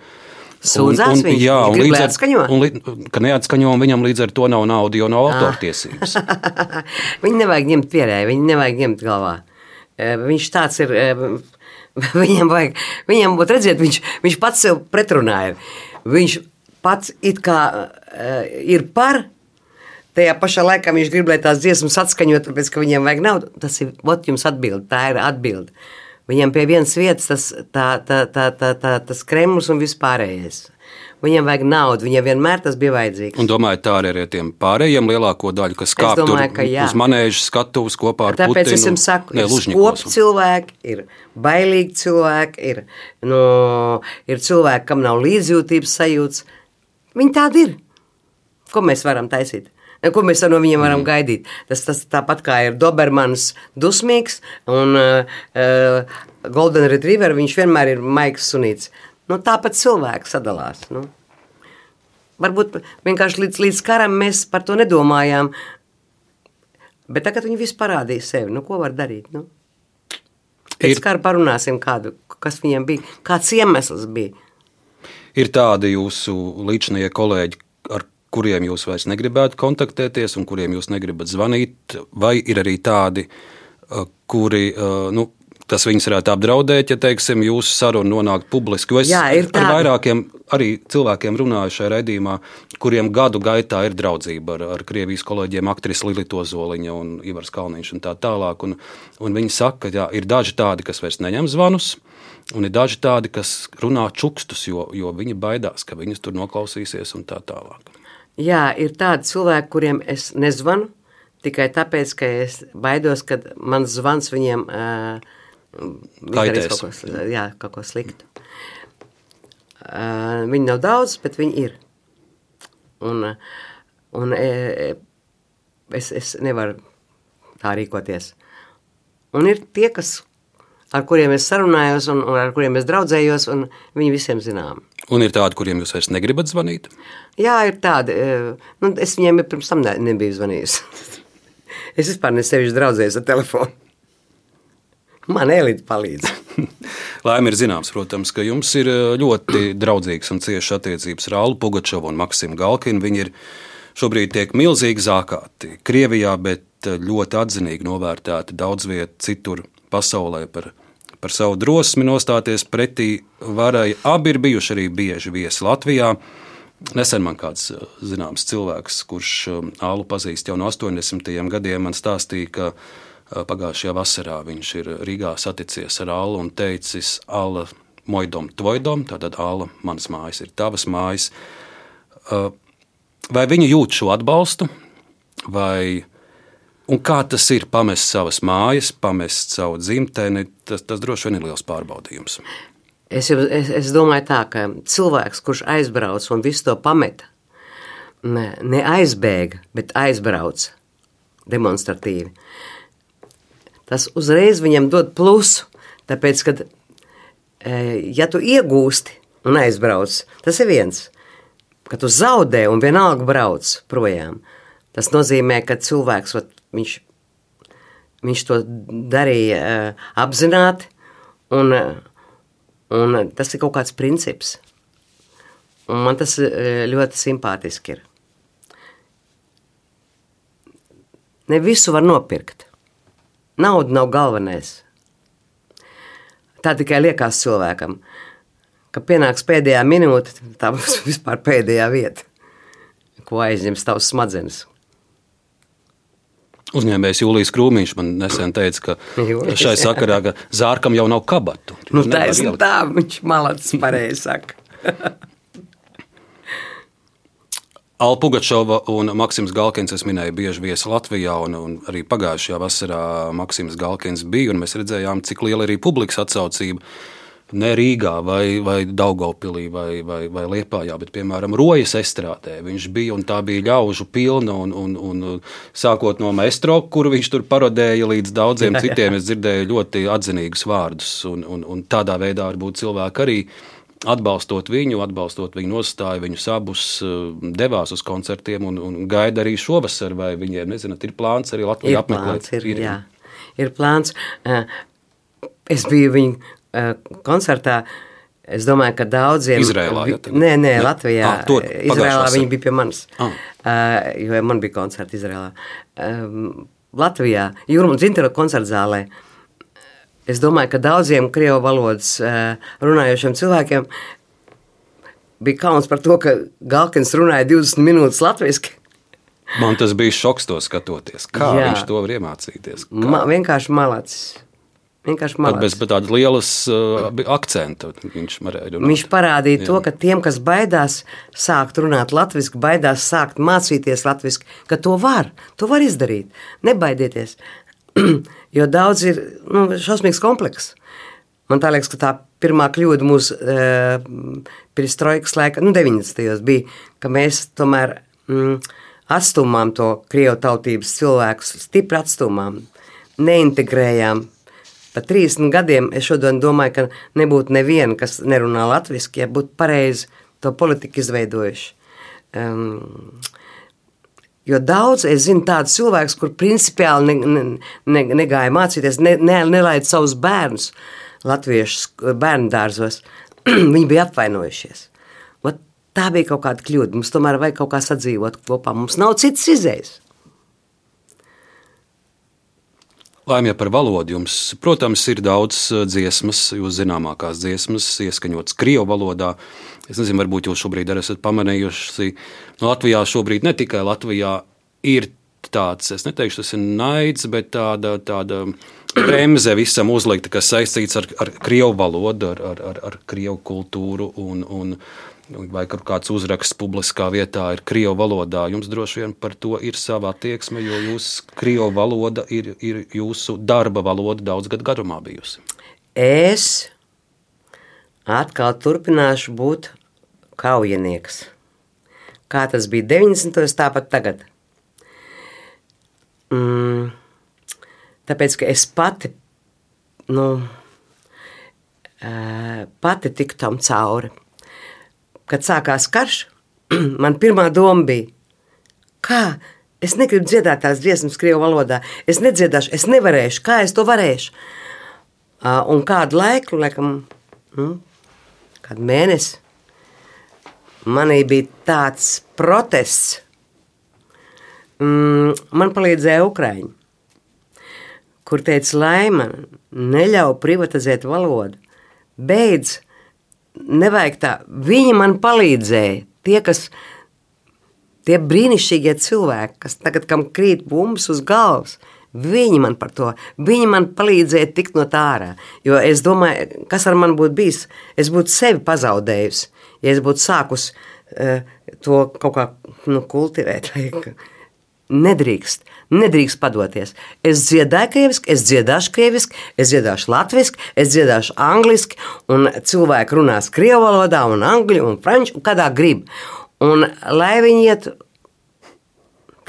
S3: Sūdzās viņš?
S2: Jā,
S3: Viņš
S2: un
S3: grib,
S2: līdz ar, un, li- ka neatskaņo, un viņam līdz ar to nav naudas, jo nav autortiesības. [laughs]
S3: Viņu nevajag ņemt pierē, viņu nevajag ņemt galvā. Eh, Viņš tāds ir. eh, [laughs] Viņam vajag, viņam būtu redzēt, viņš, viņš pats sev pretrunā ir. Viņš pats it kā uh, ir par. Tajā pašā laikā viņš grib, lai tās dziesmas atskaņot, tāpēc, ka viņam vajag naudu. Tas ir, ot, jums atbild, tā ir atbilde. Viņam pie vienas vietas tas, tā, tā, tā, tā, tā, tas kremlis un vispārējais. Viņam vajag naudu, viņam vienmēr tas bija vajadzīgs.
S2: Un domāju, tā arī ir ar tiem pārējiem lielāko daļu, kas kāp
S3: domāju, ka jā.
S2: uz manēžas skatuves kopā ar
S3: Tāpēc
S2: Putinu.
S3: es jums saku,
S2: Ne,
S3: ir skopi cilvēki, ir bailīgi cilvēki, ir, no, ir cilvēki, kam nav līdzjūtības sajūtas. Viņi tādi ir. Ko mēs varam taisīt? Ko mēs no viņiem varam mm. gaidīt? Tas, tas tāpat kā ir Dobermans dusmīgs un uh, Golden Retriever, viņš vienmēr ir maigs sunīts. Nu, tāpat cilvēks sadalās. Nu. Varbūt vienkārši līdz, līdz karam mēs par to nedomājām. Bet tagad viņi visi parādīja sevi. Nu, ko var darīt? Nu? Pēc
S2: Ir-
S3: kara parunāsim, kādu, kas viņam bija, kāds iemesls bija.
S2: Ir tādi jūsu līdzinie kolēģi, ar kuriem jūs vairs negribētu kontaktēties un kuriem jūs negribat zvanīt, vai ir arī tādi, kuri, nu, tas viņus varētu apdraudēt, ja teiksim, jūsu saruna nonāk publiski. Es Jā, ar vairākiem arī cilvēkiem runāju šajā raidījumā, kuriem gadu gaitā ir draudzība ar, ar Krievijas kolēģiem, aktrisi Lilita Ozoliņa un Ivars Kalniņš un tā tālāk. Un, un viņi saka, ka ir daži tādi, kas vairs neņem zvanus. Un ir daži tādi, kas runā čukstus, jo, jo viņi baidās, ka viņas tur noklausīsies un tā tālāk.
S3: Jā, ir tādi cilvēki, kuriem es nezvanu tikai tāpēc, ka es baidos, ka mans zvans viņiem uh,
S2: Kaitēs.
S3: Kaut ko, jā, kaut ko sliktu. Uh, viņi nav daudz, bet viņi ir. Un, un es, es nevaru tā rīkoties. Un ir tie, kas, ar kuriem es sarunājos un, un ar kuriem es draudzējos, un viņi visiem zinām.
S2: Un ir tādi, kuriem jūs vairs negribat zvanīt?
S3: Jā, ir tādi. Nu, es viņiem pirms tam ne, nebiju zvanījis. [laughs] es vispār nesevišķi draudzējos ar telefonu. Man Elīte palīdz. [laughs]
S2: Laime ir zināms, protams, ka jums ir eh, ļoti draudzīgas un ciešas attiecības ar Allu Pugačovu un Maksimu Galkinu. Viņi ir šobrīd tiek milzīgi zākāti Krievijā, bet eh, ļoti atzinīgi novērtēti daudz viet citur pasaulē par, par savu drosmi nostāties pretī varai. Abi ir bijuši arī bieži viesi Latvijā. Nesen man kāds eh, zināms cilvēks, kurš Allu pazīst jau no 80. gadiem, man stāstīja, ka Pagājušajā vasarā viņš ir Rīgā saticies ar Allu un teicis, Alla, mojdom, tvojdom, tātad Alla, manas mājas ir tavas mājas. Vai viņi jūt šo atbalstu, vai Un kā tas ir pamest savas mājas, pamest savu dzimteni, tas, tas droši vien ir liels pārbaudījums.
S3: Es, es, es domāju, tā, ka cilvēks, kurš aizbrauc un visu to pameta, ne, ne bet aizbrauc demonstratīvi tas uzreiz viņam dod plusu. Tāpēc, kad e, ja tu iegūsti un aizbrauc, tas ir viens. Kad tu zaudē un vienalga brauc projām, tas nozīmē, ka cilvēks vat, viņš, viņš to darīja e, apzināti, un, un tas ir kaut kāds princips. Un man tas e, ļoti simpātiski ir. Ne visu var nopirkt. Nauda nav galvenais. Tā tikai liekas cilvēkam, ka pienāks pēdējā minūte, tā būs [laughs] vispār pēdējā vieta, ko aizņems tavs smadzenes.
S2: Uzņēmējs Jūlijas Krūmiņš man nesen teica, ka Jūlijas, šai sakarā ka zārkam jau nav kabatu.
S3: Nu, tā ir tā, viņš malacis pareizi saka.
S2: Alpa Pugačova un Maksims Galkins, es minēju, bieži viesi Latvijā, un, un arī pagājušajā vasarā Maksims Galkins bija, un mēs redzējām, cik liela ir publikas atsaucība. Ne Rīgā, vai, vai Daugopilī, vai, vai, vai Liepājā, bet, piemēram, Rojas estrādē. Viņš bija, un tā bija ļaužu pilna, un, un, un sākot no maestro, kuru viņš tur parodēja, līdz daudziem citiem, es dzirdēju ļoti atzinīgus vārdus, un, un, un tādā veidā varbūt cilvēki arī atbalstot viņu, atbalstot viņu nostāju, viņus abus eh, devās uz koncertiem un, un gaida arī šovasar, vai viņiem, nezināt, ir plāns arī Latvijā apmeklēt?
S3: Ir, ir, jā, ir plāns. Eh, es biju viņu koncertā, es domāju, ka daudziem...
S2: Izrēlā,
S3: jā? Nē, nē, Latvijā. Ah, tur, Izrēlā viņi bija pie manis, ah. jo man bija koncerti Izrēlā. Latvijā, Jūrmans Zintera koncerta zālē, Es domāju, ka daudziem krievu valodas eh, runājošiem cilvēkiem bija kauns par to, ka Galkins runāja 20 minūtes latviešu.
S2: Man tas bija šoks to skatoties. Kā Jā. viņš to var iemācīties? Kā?
S3: Ma, vienkārši malacis. Vienkārši malacis.
S2: Pat bez tādas lielas uh, akcentu viņš varēja runāt.
S3: Viņš parādīja Jā. to, ka tiem, kas baidās sākt runāt latviešu, baidās sākt mācīties latviešu, ka to var, to var izdarīt. Nebaidieties. [clears throat] jo daudz ir nu, šausmīgs komplekss. Man tā liekas, ka tā pirmā kļūda mūsu e, pirms trojkas laika, nu, 90. bija, ka mēs tomēr mm, atstūmām to krievu tautības cilvēkus, stipri atstūmām, neintegrējām. Pat 30 gadiem es šodien domāju, ka nebūtu neviena, kas nerunā latviešu, ja būtu pareizi to politiku izveidojuši. Um, Jo daudz es zinu tādus cilvēkus, kur principiāli ne, ne, ne, negāja mācīties, ne, ne, nelaida savus bērnus latviešu bērnu dārzos. [clears throat] Viņi bija apvainojušies. Ot, tā bija kaut kāda kļūda. Mums tomēr vajag kaut kā sadzīvot kopā. Mums nav citas izējas.
S2: Laimē par valodu jums, protams, ir daudz eh, dziesmas, jūs zināmākās dziesmas, ieskaņotas Krievijas valodā. Es nezinu, varbūt jūs šobrīd arī esat pamanījuši, no Latvijā šobrīd ne tikai Latvijā ir tāds, es neteikšu, tas ir naids, bet tāda, tāda bremze visam uzlikta, kas saistīts ar, ar Krievu valodu, ar, ar, ar, ar Krievu kultūru un, un vai kāds uzraksts publiskā vietā ir krievu valodā. Jums droši vien par to ir sava attieksme, jo jūsu krievu valoda ir, ir jūsu darba valoda daudz gadu garumā bijusi.
S3: Es atkal turpināšu būt kaujinieks. Kā tas bija 90. tāpat tagad. Mm, tāpēc, ka es pati, nu, pati tiku tam cauri kad sākās karš, [clears throat] man pirmā doma bija, kā es negribu dziedāt tās dziesmas krievu valodā. Es nedziedāšu, es nevarēšu, kā es to varēšu. Un kādu laiku, laikam, nu, kādu mēnesi, manī bija tāds protests. Mm, man palīdzēja Ukraiņi, kur teica, Laima, neļauj privatizēt valodu. Beidz nevajag tā. Viņi man palīdzēja. Tie, kas, tie brīnišķīgie cilvēki, kas tagad kam krīt bumbas uz galvas, viņi man par to, viņi man palīdzēja tikt no tā ārā. Jo es domāju, kas ar mani būtu bijis, es būtu sevi pazaudējusi, ja es būtu sākus uh, to kaut kā nu, kultivēt. [laughs] Nedrīkst, nedrīkst padoties. Es dziedāju krieviski, es dziedāšu krieviski, es dziedāšu latviešu, es dziedāšu angliski, un cilvēki runās krievu valodā, un angļu, un franču, kādā grib. Un lai viņi iet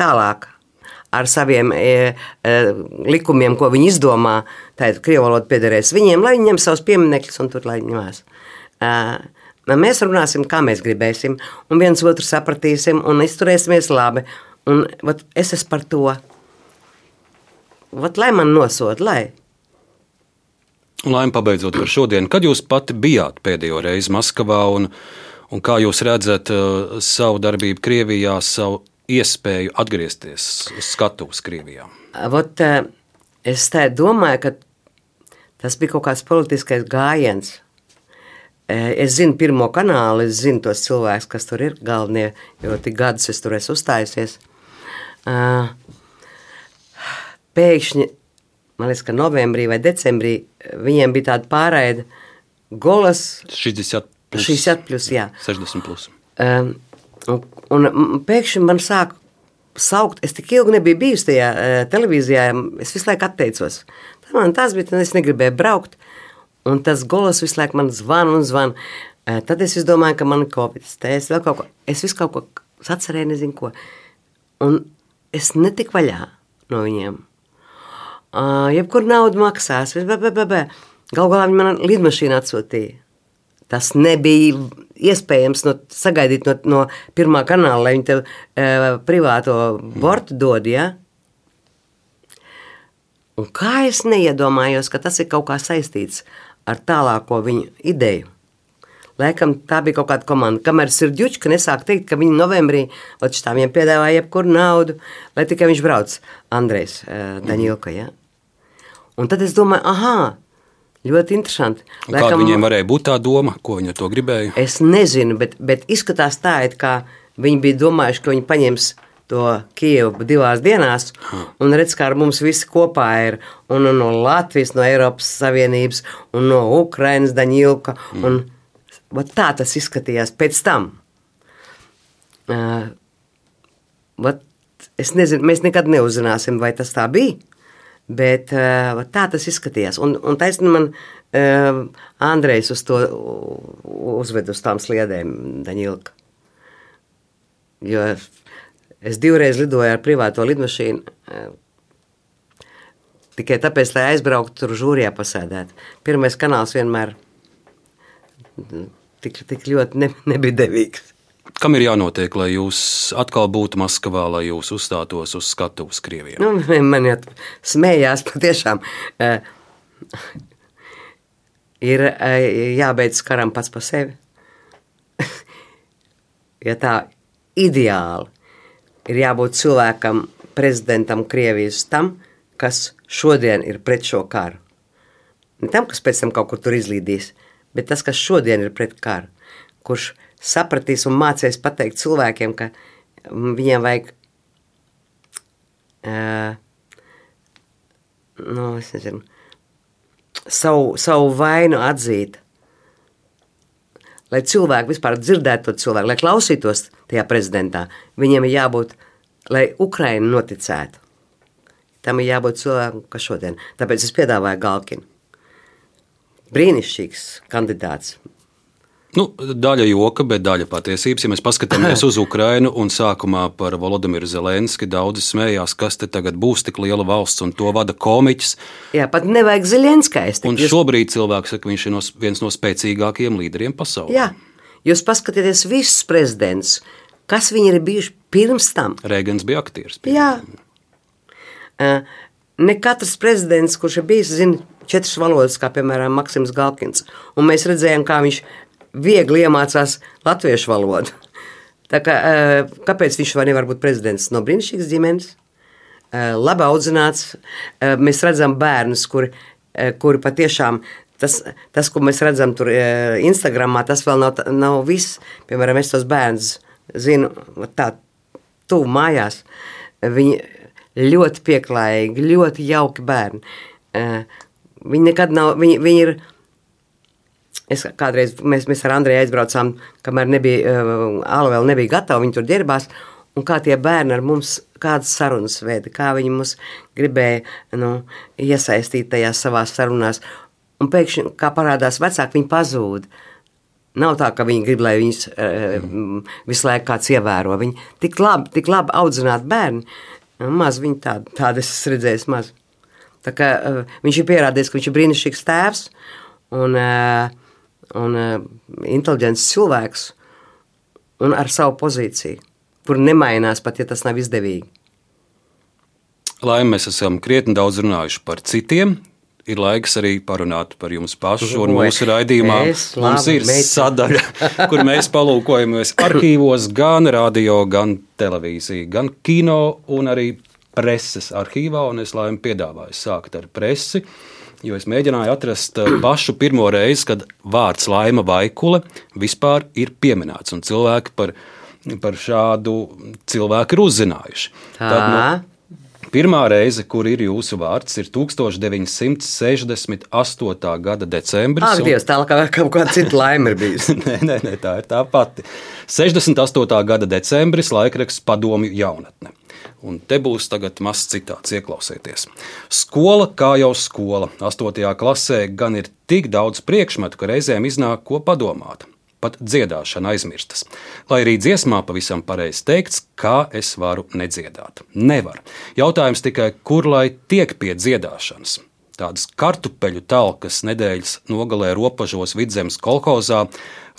S3: tālāk ar saviem e, e, likumiem, ko viņi izdomā, tad krievu valoda piederēs viņiem, lai viņi ņem savus pieminekļus un tur lai ņemās. Uh, mēs runāsim, kā mēs gribēsim, un viens otru sapratīsim, un izturēsimies labi. Un vat, es esmu par to. Vat, lai man nosod, lai.
S2: Laim pabeidzot par šodienu, kad jūs pati bijāt pēdējo reizi Maskavā un, un kā jūs redzat uh, savu darbību Krievijā, savu iespēju atgriezties uz skatuves Krievijā?
S3: Vat, uh, es tā domāju, ka tas bija kaut kāds politiskais gājiens. Eh, es zinu pirmo kanālu, es zinu tos cilvēkus, kas tur ir galvenie, jo tik gadus es tur esmu uzstājusies. Pēkšņi, man liekas, ka novembrī vai decembrī viņiem bija tāda pārraide golas.
S2: 60 plus.
S3: 60 plus, jā.
S2: 60 plus.
S3: Um, un, un pēkšņi man sāk saukt, es tik ilgi nebiju bijusi tajā uh, televīzijā, es visu laiku atteicos. Tā man tas bija, tad es negribēju braukt, un tas golas visu laiku man zvan un zvan. Uh, tad es domāju, ka man ir covid, es vēl kaut ko, es visu kaut ko sacerēju, nezinu ko. Un es netiku vaļā no viņiem. Uh, jebkur naudu maksās, galu galā viņi man lidmašīnu atsūtīja. Tas nebija iespējams no, sagaidīt no, no pirmā kanāla, lai viņi tev uh, privāto bortu dod. Ja? Un kā es neiedomājos, ka tas ir kaut kā saistīts ar tālāko viņu ideju. Laikam tā bija kaut kāda komanda. Kamēr Sirģučka nesāk teikt, ka viņi novembrī tā viņiem piedāvāja jebkuru naudu, lai tikai viņš brauc, Andrejs uh, Daņilka. Ja? Un tad es domāju, ah, ļoti interesanti.
S2: Laikam, Kāda viņiem varēja būt tā doma, ko viņi ar to gribēja?
S3: Es nezinu, bet, bet izskatās tā, it kā viņi bija domājuši, ka viņi paņems to Kijevu divās dienās, un redz, kā ar mums visi kopā ir, un, un no Latvijas, no Eiropas Savienības, un no Ukrainas Daņilka, mm. Vat tā tas izskatījās pēc tam. Uh, vat, es nezinu, mēs nekad neuzzināsim, vai tas tā bija. Bet uh, tā tas izskatījās. Un, un taisnība man uh, Andrejs uz to uzved uz tām sliedēm, Daņilka. Jo es divreiz lidoju ar privāto lidmašīnu. Uh, tikai tāpēc, lai aizbrauktu tur žūrijā pasēdēt. Pirmais kanāls vienmēr tik, tik ļoti ne, nebija devīgs.
S2: Kam ir jānotiek, lai jūs atkal būtu Maskavā, lai jūs uzstātos uz skatuves Krievijā?
S3: Nu, [laughs] man jau smējās, patiešām. Uh, ir uh, jābeidz karam pats par sevi. [laughs] ja tā ideāli ir jābūt cilvēkam, prezidentam Krievijas tam, kas šodien ir pret šo karu. Ne tam, kas pēc tam kaut kur tur izlīdīs, bet tas, kas šodien ir pret karu, kurš sapratīs un mācīs pateikt cilvēkiem, ka viņiem vajag uh, nu, nezinu, savu, savu vainu atzīt. Lai cilvēki vispār dzirdētu to cilvēku, lai klausītos tajā prezidentā, viņiem ir jābūt, lai Ukraina noticētu. Tam ir jābūt cilvēkam, kas šodien. Tāpēc es piedāvāju Galkinu. Brīnišķīgs kandidāts,
S2: Nu, daļa joka, bet daļa patiesības. Ja mēs paskatāmies uz Ukrajinu un sākumā par Volodimiru Zelenski, daudzi smējās, kas te tagad būs tik liela valsts un to vada komiķis.
S3: Jā, pat nevajag Zelenskais.
S2: Un jūs... šobrīd cilvēks saka, ka viņš ir no, viens no spēcīgākajiem līderiem pasaulē.
S3: Jā, jūs paskatieties visus prezidentus, kas viņi ir bijuši pirms tam.
S2: Reigans bija aktieris.
S3: Jā. Uh, ne katrs prezidents, kurš ir bijis, zina četras valodas, kā piemēram Maksims Galkins. Un mēs redzējām, kā viņš viegli iemācās latviešu valodu. Tā kā, kāpēc viņš nevar būt prezidents no brīnišķīgas ģimenes? Labi audzināts. Mēs redzam bērnus, kuri, kuri patiešām tas, tas, ko mēs redzam tur Instagramā, tas vēl nav, nav viss. Piemēram, es tos bērnus zinu tā tuvu mājās. Viņi ļoti pieklājīgi, ļoti jauki bērni. Viņi nekad nav, viņi, viņi ir Es kādreiz mēs, mēs ar Andreju aizbraucām, kamēr nebija, uh, Ala vēl nebija gatava, viņi tur ģērbās. Un kā tie bērni ar mums, kādas sarunas veida, kā viņi mums gribēja nu, iesaistīt tajās savās sarunās. Un pēkšņi, kā parādās vecāki, viņi pazūd. Nav tā, ka viņi grib, lai viņus uh, visu laiku kāds ievēro. Viņi tik labi, tik labi audzināti bērni, maz viņi tādi, tādi es redzēju, maz. Kā uh, viņš ir pierādījis, ka viņš ir brīnišķīgs tēvs. Un, uh, un uh, inteliģents cilvēks un ar savu pozīciju, kur nemainās pat, ja tas nav izdevīgi.
S2: Lai mēs esam krietni daudz runājuši par citiem, ir laiks arī parunāt par jums pašu. Un mūsu raidījumā mums ir meita. sadaļa, [laughs] kur mēs palūkojamies arhīvos, gan radio, gan televīziju, gan kino un arī preses arhīvā. Un es laimu piedāvāju sākt ar presi. Jo es mēģināju atrast eh, pašu pirmo reizi, kad vārds laima vaikule vispār ir pieminēts, un cilvēki par, par šādu cilvēku ir uzzinājuši. Tad, nu, Pirmā reize, kur ir jūsu vārds, ir 1968. gada decembris.
S3: Ah, Dievs, tā kā kaut kāda cita laime ir bijusi. [laughs]
S2: nē, nē, nē, tā ir tā pati. 68. gada decembris, laikraksts Padomju jaunatne. Un te būs tagad mazs citāts, ieklausieties. Skola kā jau skola. 8. klasē gan ir tik daudz priekšmetu, ka reizēm iznāk ko padomāt. Pat dziedāšana aizmirstas. Lai arī dziesmā pavisam pareizi teikts, kā es varu nedziedāt. Nevar. Jautājums tikai, kur lai tiek pie dziedāšanas. Tādas kartupeļu talkas nedēļas nogalē robežos vidzemes kolhozā,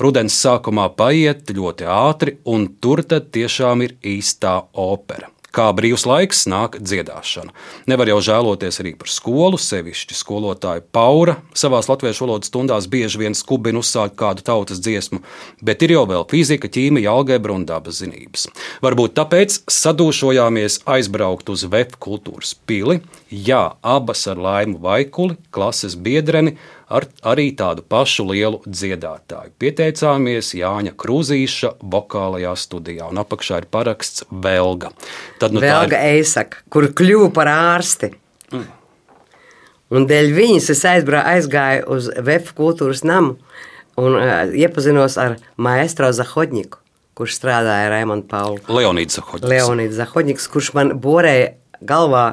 S2: rudens sākumā paiet ļoti ātri, un tur tad tiešām ir īstā opera kā brīvs laiks nāk dziedāšana. Nevar jau žēloties arī par skolu, sevišķi skolotāju Paura savā latviešu valodas stundās bieži vien skubina uzsākt kādu tautas dziesmu, bet ir jau vēl fizika, ķīmija, algebra un dabas zinības. Varbūt tāpēc sadūšojāmies aizbraukt uz VF kultūras pili, jā, abas ar laimu vaikuli, klases biedreni, ar arī tādu pašu lielu dziedātāju. Pieteicāmies Jāņa Krūzīša vokālajā studijā, un apakšā ir paraksts Velga.
S3: Tad, nu, Velga ir... Eisaka, kur kļuva par ārsti. Mm. Un dēļ viņas es aizbrā, aizgāju uz VF kultūras namu un uh, iepazinos ar maestro Zahodņiku, kurš strādāja Raimonda Paulu.
S2: Leonīds Zahodņiks.
S3: Leonīds Zahodņiks, kurš man borēja galvā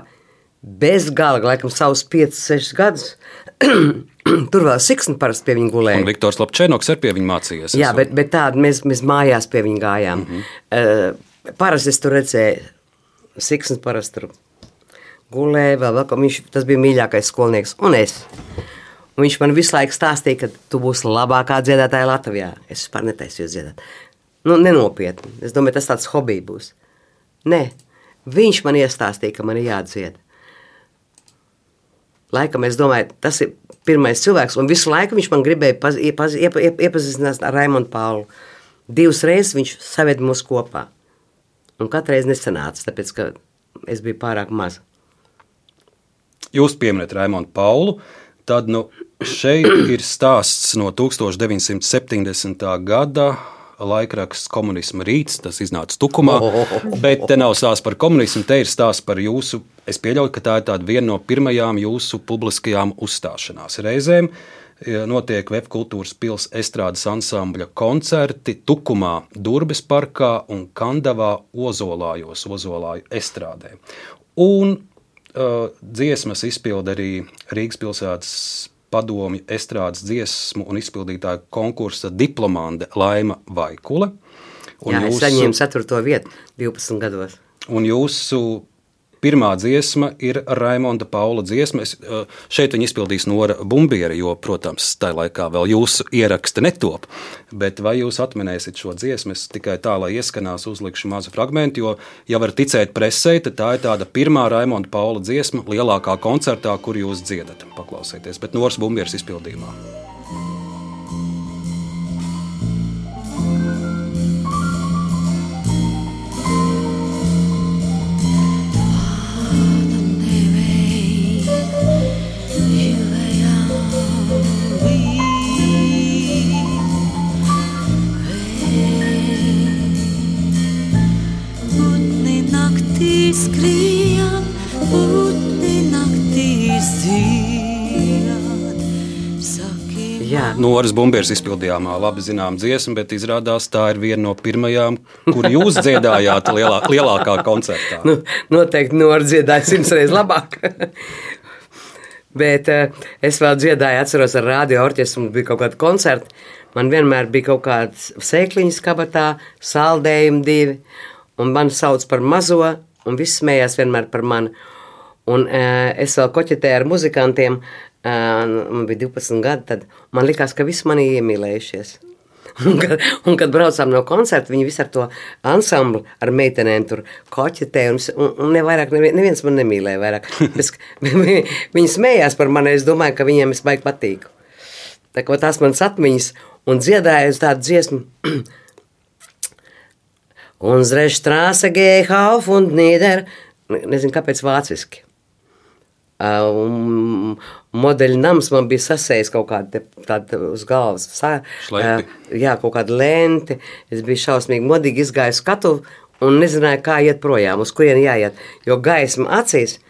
S3: bez gala, laikam savus 5-6 gadus. [clears throat] [clears throat] Tur vēl siksni parasti pie viņa gulēja.
S2: Un Viktors Lapčēnoks ar pie viņa mācījies.
S3: Jā, bet, bet tādu mēs, mēs mājās pie viņa gājām. Mm -hmm. uh, parasti es tur redzēju, siksni parasti tur gulēja, vēl, vēl viņš, tas bija mīļākais skolnieks, un es. Un viņš man visu laiku stāstīja, ka tu būsi labākā dziedātāja Latvijā. Es vispār netaisīju dziedāt. Nu, nenopietni. Es domāju, tas tāds hobijs būs. Nē, viņš man iestāstīja, ka man ir jādzied. Laikam es domāju, tas ir pirmais cilvēks, un visu laiku viņš man gribēja paz, iepaz, iep, iep, iepazīstināt ar Raimonu Paulu. divas reizes viņš saved mūs kopā. Un katru reizi nesanāca, tāpēc, ka es biju pārāk maza.
S2: Jūs pieminat Raimonu Paulu, tad nu, šeit ir stāsts no 1970. gada. Laikraksts komunisma rīts, tas iznāca tukumā. Bet te nav stāsts par komunismu, te ir stāsts par jūsu. Es pieļauju, ka tā ir viena no pirmajām jūsu publiskajām uzstāšanās reizēm. Notiek Vefkultūras pilsētas estrādes ansambļa koncerti Tukumā, Durbes parkā un Kandavā Ozolājos, Ozolāju estrādē. Un uh, dziesmas izpilda arī Rīgas pilsētas padomju estrādes dziesmu un izpildītāju konkursa diplomante Laima Vaikule.
S3: Un Jā, jūsu, es saņēmu 4. vietu 12 gados.
S2: Un jūsu Pirmā dziesma ir Raimonda Paula dziesma. Es, eh, šeit viņa izpildīs Nora Bumbiera, jo, protams, tajā laikā vēl jūsu ieraksta netop. Bet vai jūs atminēsiet šo dziesmu? Es tikai tā, lai ieskanās, uzlikšu mazu fragment, jo, ja var ticēt presē, tad tā ir tāda pirmā Raimonda Paula dziesma lielākā koncertā, kur jūs dziedat. Paklausieties, bet Noras Bumbieras izpildījumā. Noras Bumbieris izpildījām labi zinām dziesmu, bet izrādās tā ir viena no pirmajām, kur jūs dziedājāt lielā, lielākā koncertā.
S3: Nu, noteikti Nora dziedāja simts reizes labāk. [laughs] bet es vēl dziedāju, atceros ar radio orķestru, bija kaut kāda koncerta. Man vienmēr bija kaut kāds sēkliņas kabatā, saldējumi divi, un man sauc par mazo un viss smējās vienmēr par mani. Un uh, es vēl koķetēju ar muzikantiem, man bija 12 gadi, tad man likās, ka visi mani iemīlējušies. [laughs] Un kad, un, kad braucām no koncerta, viņi visi ar to ansambli, ar meitenēm tur koķetēja. Un, un, un nevairāk, neviens man nemīlēja vairāk. [laughs] Es, [laughs] viņi smējās par mani, es domāju, ka viņiem es baigi patīku. Tā kā tās manas atmiņas un dziedāju uz tādu dziesmu. [clears throat] Unsere Straße gehe auf und nieder. Nezinu, kāpēc vāciski. Um, modeļa nams man bija sasējis kaut kāda tāda uz galvas. Sa, uh, jā, kaut kāda lente. Es biju šausmīgi modīgi izgāju skatu un nezināju, kā iet projām, uz kurien jāiet. Jo gaisma acīs,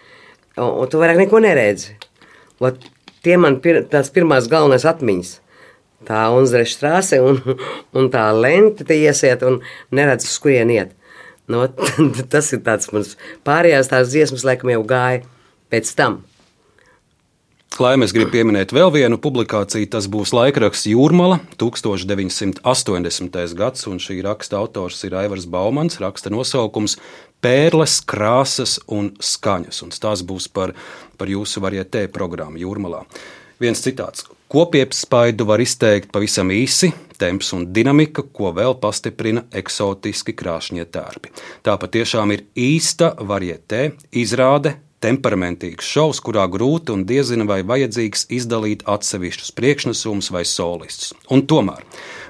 S3: un, un tu vairāk neko neredzi. Ot, tie man pir, tās pirmās galvenās atmiņas tā Unzreša strāse un, un tā lente te iesiet un neredz, uz kurien iet. No, [laughs] tas ir tāds mans pārējās tās dziesmas, laikam jau gāja pēc tam.
S2: Lai mēs gribam pieminēt vēl vienu publikāciju, tas būs laikraksts Jūrmala, 1980. gads, un šī raksta autors ir Aivars Baumans. Raksta nosaukums Pērles, krāsas un skaņas, un tas būs par, par jūsu varietē programmu Jūrmalā. Viens citāts. Kopiespaidu var izteikt pavisam īsi, temps un dinamika, ko vēl pastiprina eksotiski krāšņie tērpi. Tā patiešām ir īsta varietē, izrāde, temperamentīgs šovs, kurā grūti un diezina vai vajadzīgs izdalīt atsevišķus priekšnesumus vai solistus. Un tomēr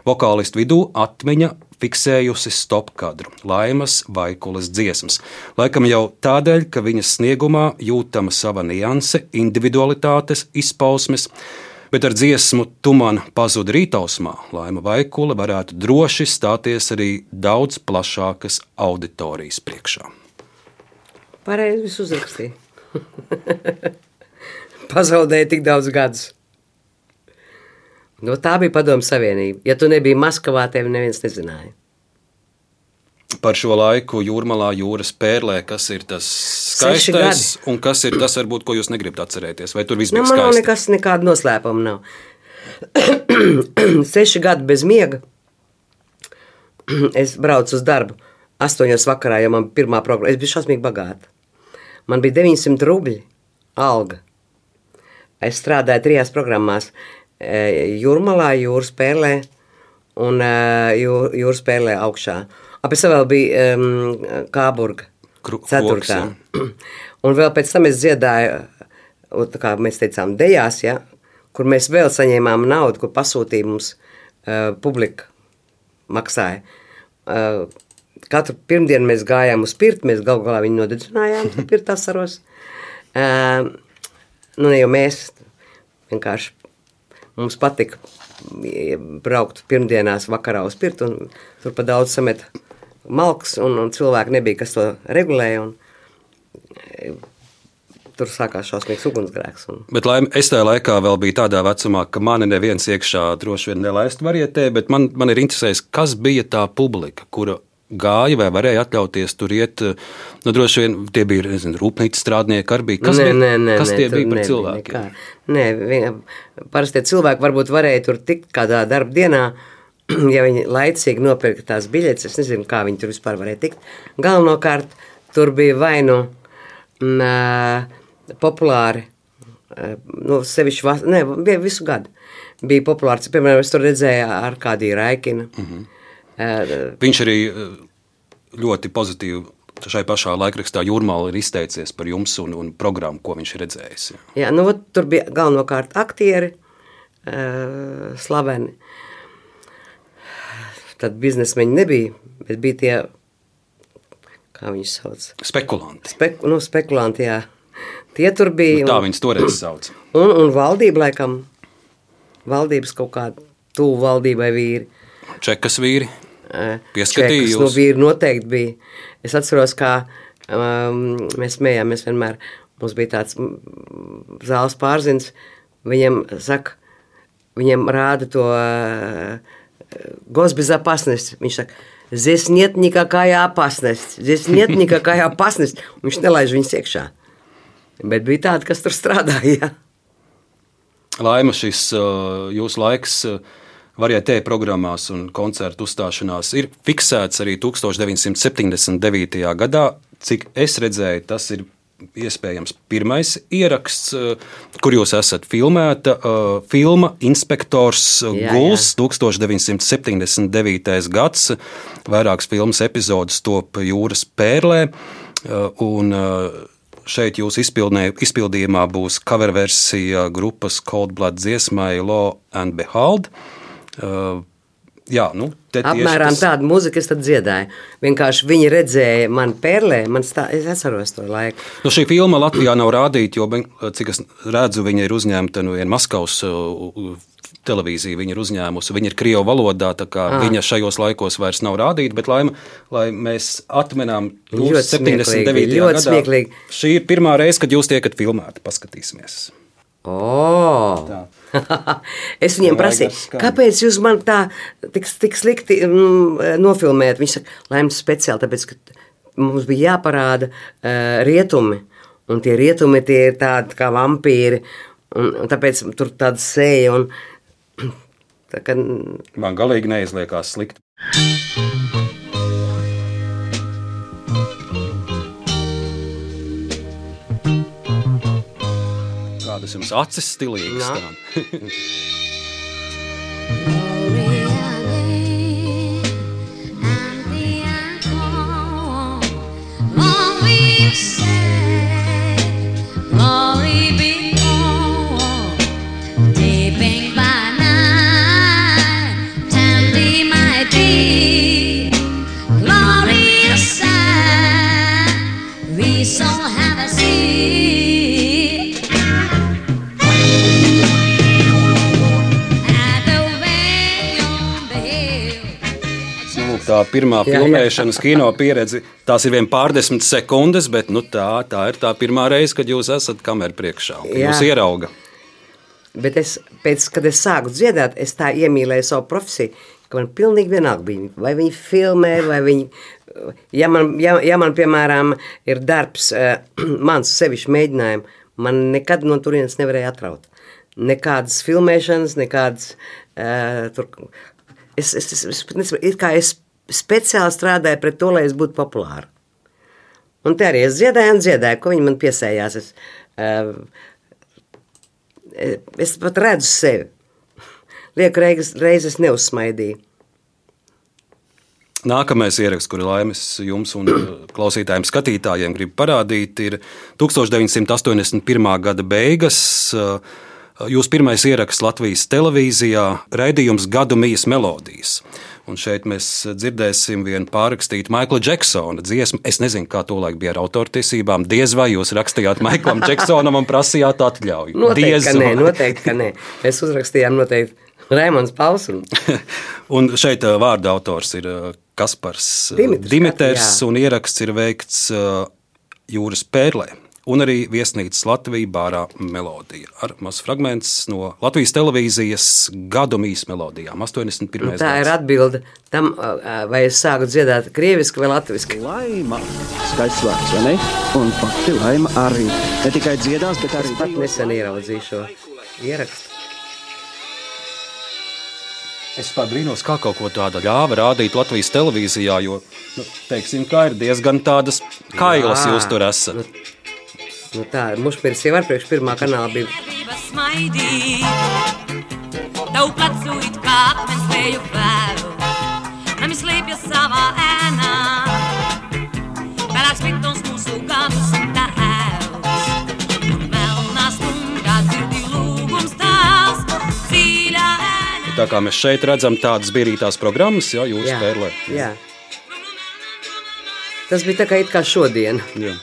S2: vokālistu vidū atmiņa fiksējusi stopkadru, laimas vai kulas dziesmas. Laikam jau tādēļ, ka viņas sniegumā jūtama sava nianse, individualitātes, izpausmes bet ar dziesmu Tu man pazudi rītausmā, Laima Vaikula varētu droši stāties arī daudz plašākas auditorijas priekšā.
S3: Pareizi viss uzrakstīja. [laughs] Pazaudēja tik daudz gadus. No tā bija padomu savienība. Ja tu nebija Maskavā, tevi neviens nezināja
S2: par šo laiku jūrmalā, jūras pērlē, kas ir tas skaistais un kas ir tas, varbūt, ko jūs negribat atcerēties? Vai tur viss nu, bija skaisti?
S3: Man nekas, nekāda noslēpuma nav. [clears throat] Seši gadi bez miega. [clears throat] es braucu uz darbu. Astoņos vakarā, ja man pirmā programma, es biju šausmīgi bagāta. Man bija 900 rubļi alga. Es strādāju trijās programmās e, - Jūrmalā, Jūras pērlē un e, Jūras pērlē augšā. Pēc tam vēl bija um, Kāburga. Ceturtā. [clears throat] Un vēl pēc tam es dziedāju, kā mēs teicām, dejās, ja, kur mēs vēl saņēmām naudu, kur pasūtīja mums uh, publika. maksāja. Uh, katru pirmdienu mēs gājām uz pirti, mēs galu galā viņu nodedzinājām [laughs] pirtā saros. Uh, nu, ne jau mēs, vienkārši mums patika braukt pirmdienās vakarā uz pirtu, un tur pa daudz samet malks, un, un cilvēki nebija, kas to regulēja, un tur sākās šausmīgs ugunsgrēks. Un...
S2: Bet laim, es tajā laikā vēl biju tādā vecumā, ka mani neviens iekšā droši vien nelaist varietē, bet man, man ir interesējis, kas bija tā publika, kura gāja vai varēja atļauties tur iet. Nu, droši vien tie bija nezinu, rūpnīcas strādnieki, arī bija. Kas,
S3: Nē, nē, nē,
S2: kas tie bija par
S3: nebija
S2: cilvēkiem?
S3: nekā. Nē, parasti cilvēki varbūt varēja tur tikt kādā darba dienā, [clears throat] ja viņi laicīgi nopirka tās biļetes. Es nezinu, kā viņi tur vispār varēja tikt. Galvenokārt tur bija vai nu mm, populāri, nu, sevišķi ne, visu gadu. Bija populārs, piemēram, es tur redzēju ar kādī Raikina. Mm -hmm.
S2: Viņš arī ļoti pozitīvi šai pašā laikrakstā Jūrmāla ir izteicies par jums un, un programmu, ko viņš ir redzējis. jā.
S3: Jā, nu, tur bija galvenokārt aktieri, uh, slaveni. Tad biznesmeņi nebija, bet bija tie, kā viņus sauc,
S2: Spekulanti.
S3: Spek, nu, spekulanti. Jā. Tie tur bija.
S2: Nu, tā viņas toreiz sauc.
S3: un, un valdība, laikam, valdības kaut kāda tuvu valdībai vīri.
S2: Čekas vīri.
S3: Eh,
S2: Pieskatīja
S3: čekas, Nu,
S2: jūs?
S3: vīri noteikti bija. Es atceros, kā um, mēs smējāmies vienmēr. Mums bija tāds mm, zāles pārzins. Viņam saka, viņam rāda to uh, gosbezopasность. Viņš saka, здесь нет никакая опасность, здесь нет никакая опасность. Un Viņš nelaiž viņus iekšā. Bet bija tādi, kas tur strādāja.
S2: Laima šis uh, jūsu laiks. uh, Varietē programmās un koncertu uzstāšanās ir fiksēts arī 1979. gadā. Cik es redzēju, tas ir iespējams pirmais ieraksts, uh, kur jūs esat filmēta. uh, Filma Inspektors
S3: Jā,
S2: Guls 1979. gads. Vairākas filmas epizodes top jūras pērlē. uh, Un, Šeit izpildnē- izpildījumā būs cover versija grupas Cold Blood dziesmai Law and Behold. Uh, jā, nu,
S3: Apmēram
S2: tas-
S3: tādu mūziku es tad dziedāju. Vienkārši viņi redzēja man pērlē, man stā, es atceros to laiku.
S2: Nu, šī filma Latvijā nav rādīta, jo, cik es redzu, viņa ir uzņemta no no Maskavas uh, televīzija. Viņa ir uzņēmusi, viņa ir krievu valodā, tā kā
S3: Ah.
S2: viņa šajos laikos vairs nav rādīta. Bet, lai, lai mēs atmenām
S3: Ļoti
S2: 79.
S3: smieklīgi,
S2: gadā,
S3: ļoti smieklīgi.
S2: šī ir pirmā reize, kad jūs tiekat filmēti. Paskatīsimies.
S3: Oh.
S2: Tā. [laughs]
S3: es viņiem prasīju, kāpēc jūs man tā tik, tik slikti mm, nofilmējat? Viņš saka, laimes speciāli, tāpēc, ka mums bija jāparāda uh, rietumi. Un tie rietumi tie ir tādi kā vampīri. Un, un tāpēc tur tāda sēja. Un, [clears throat] tā kā,
S2: Man galīgi neizliekās slikti. Kādas jums acis stilīgas? [laughs] Tā pirmā
S3: Jā, jā.
S2: filmēšanas kino pieredze, tās ir vien pārdesmit sekundes, bet nu, tā, tā ir tā pirmā reize, kad jūs esat kamerā priekšā. un
S3: Jā.
S2: Jūs ieraugat.
S3: Bet es, pēc, kad es sāku dziedāt, es tā iemīlēju savu profesiju, ka man pilnīgi vienalga bija, vai viņi filmē, vai viņi. Ja man, ja, ja man piemēram, ir darbs, eh, [clears throat] mans sevišķi mēģinājums, man nekad no turienes nevarēja atraut. Nekādas filmēšanas, nekādas. Uh, tur, es, es, es, es, nesaprotu, it kā es speciāli strādāju pret to, lai es būtu populāra. Un te arī es dziedāju un dziedāju, ko viņi man piesējās. Es, uh, es pat redzu sevi. Lieku reizes, reizes neuzsmaidīju.
S2: Nākamais ieraksts, kuru laimes jums un uh, klausītājiem, skatītājiem grib parādīt, ir 1981. gada beigas. Jūsu pirmais ieraksts Latvijas televīzijā - raidījums Gadu mijas melodijas. Un šeit mēs dzirdēsim vienu pārrakstītu Maikla Džeksona dziesmu. Es nezinu, kā to laik bija ar autortiesībām. Diez vai jūs rakstījāt Maiklam Džeksonam un prasījāt atļauju?
S3: Noteikti,
S2: Diez
S3: ka nē, noteikti, ka nē. Mēs uzrakstījām noteikti Raimons Pauls. Un... [laughs]
S2: Un šeit ā, vārda autors ir ā, Kaspars
S3: Dimitrs,
S2: Dimiters,
S3: jā.
S2: un ieraksts ir veikts Jūras pērlē. Un arī viesnīcas Latvijas bārā melodija ar mazu fragment no Latvijas televīzijas gadu mīs melodijām. 81.
S3: Nu, tā ir
S2: gads.
S3: atbilde tam, vai es sāku dziedāt krieviski vai latviski.
S4: Laima, skaists vārds, vai ne? Un pati laima arī. Ne tikai dziedās, bet arī
S3: Pat nesen ieraudzīju šo ierakstu.
S2: Es pat brīnos, kā kaut ko tādu ļāva rādīt Latvijas televīzijā, jo, nu, teiksim, kā ir diezgan tādas kailas
S3: Jā.
S2: jūs tur esat.
S3: Nu, tā, Mušpīrs jau var priekš pirmā kanāla bija.
S5: Tev plecu it kā akmens leju vēru. Nami slēpjas savā ēnā, pelēks pitons mūsu gadu simta ēvs. Un melnā stundā dzirdi lūgums tās, dziļā ēnā.
S2: Tā kā mēs šeit redzam tādas bierītās programmas, jā, jūs
S3: Jā,
S2: spēlē.
S3: jā. Tas bija tā kā, it kā šodien.
S2: Jā.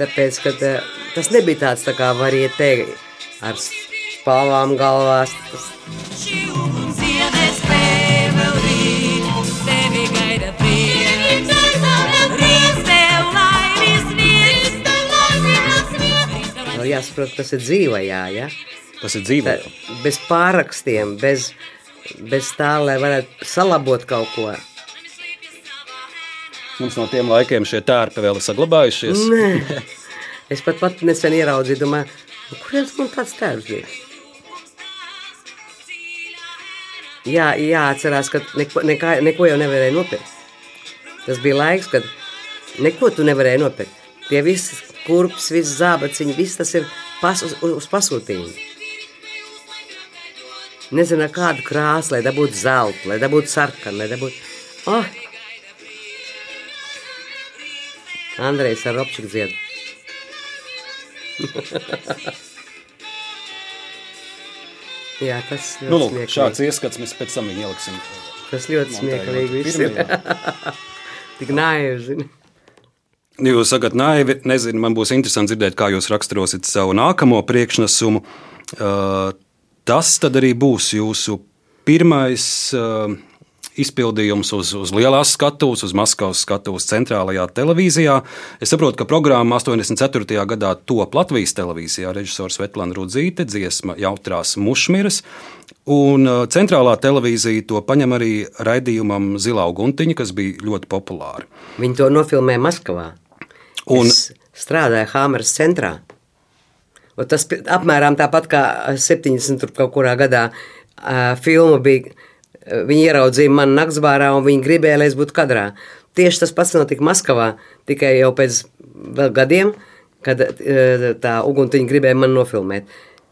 S3: Tāpēc, kad eh, tas nebija tāds tā kā varietē ar spālām galvās. Tas,
S5: tev
S3: vēl jāsaprot, tas ir dzīvajā, ja?
S2: Tas ir dzīve.
S3: Tā, bez pārakstiem, bez, bez tā, lai varētu salabot kaut ko.
S2: Mums no tiem laikiem šie tērpi vēl ir saglabājušies. [laughs]
S3: Es pat, pat nesen ieraudzīju, domāju, nu, kurienes man tāds tēvs bija? Jā, jāatcerās, ka neko, nekā, neko jau nevarēja nopirkt. Tas bija laiks, kad neko tu nevarēji nopirkt. Tie visi kurpes, visi zābaciņi, viss tas ir pas, uz, uz pasūtījumu. Nezinu, kādu krāsu, lai dabūtu zeltu, lai dabūtu sarkanu, lai dabūtu... Oh! Andrejs ar Robčiku dziedu. [laughs] Jā, tas ļoti
S2: Nu, lūk,
S3: smieklīgi.
S2: šāds ieskats mēs pēc tam viņu ieliksim.
S3: Tas ļoti smieklīgi viss ir. [laughs] Tik naivi, zini.
S2: Jūs sakat, naivi, nezinu, man būs interesanti dzirdēt, kā jūs raksturosiet savu nākamo priekšnesumu. Uh, Tas tad arī būs jūsu pirmais uh, izpildījums uz, uz lielās skatuves, uz Maskavas skatuves centrālajā televīzijā. Es saprotu, ka programma 84. gadā top Latvijas televīzijā režisors Svetlana Rudzīte, dziesma Jautrās mušmiras. Un uh, centrālā televīzija to paņem arī raidījumam Zilā Guntiņa, kas bija ļoti populāra.
S3: Viņi to nofilmēja Maskavā.
S2: Un-.
S3: Es strādāju Hāmaras centrā. Un tas apmēram tāpat kā 70. tur kaut kurā gadā uh, filma bija. Viņi ieraudzīja mani naktsbārā un viņi gribēja, lai es būtu kadrā. Tieši tas pats notika Maskavā, tikai jau pēc gadiem, kad uh, tā uguntiņa gribēja mani nofilmēt.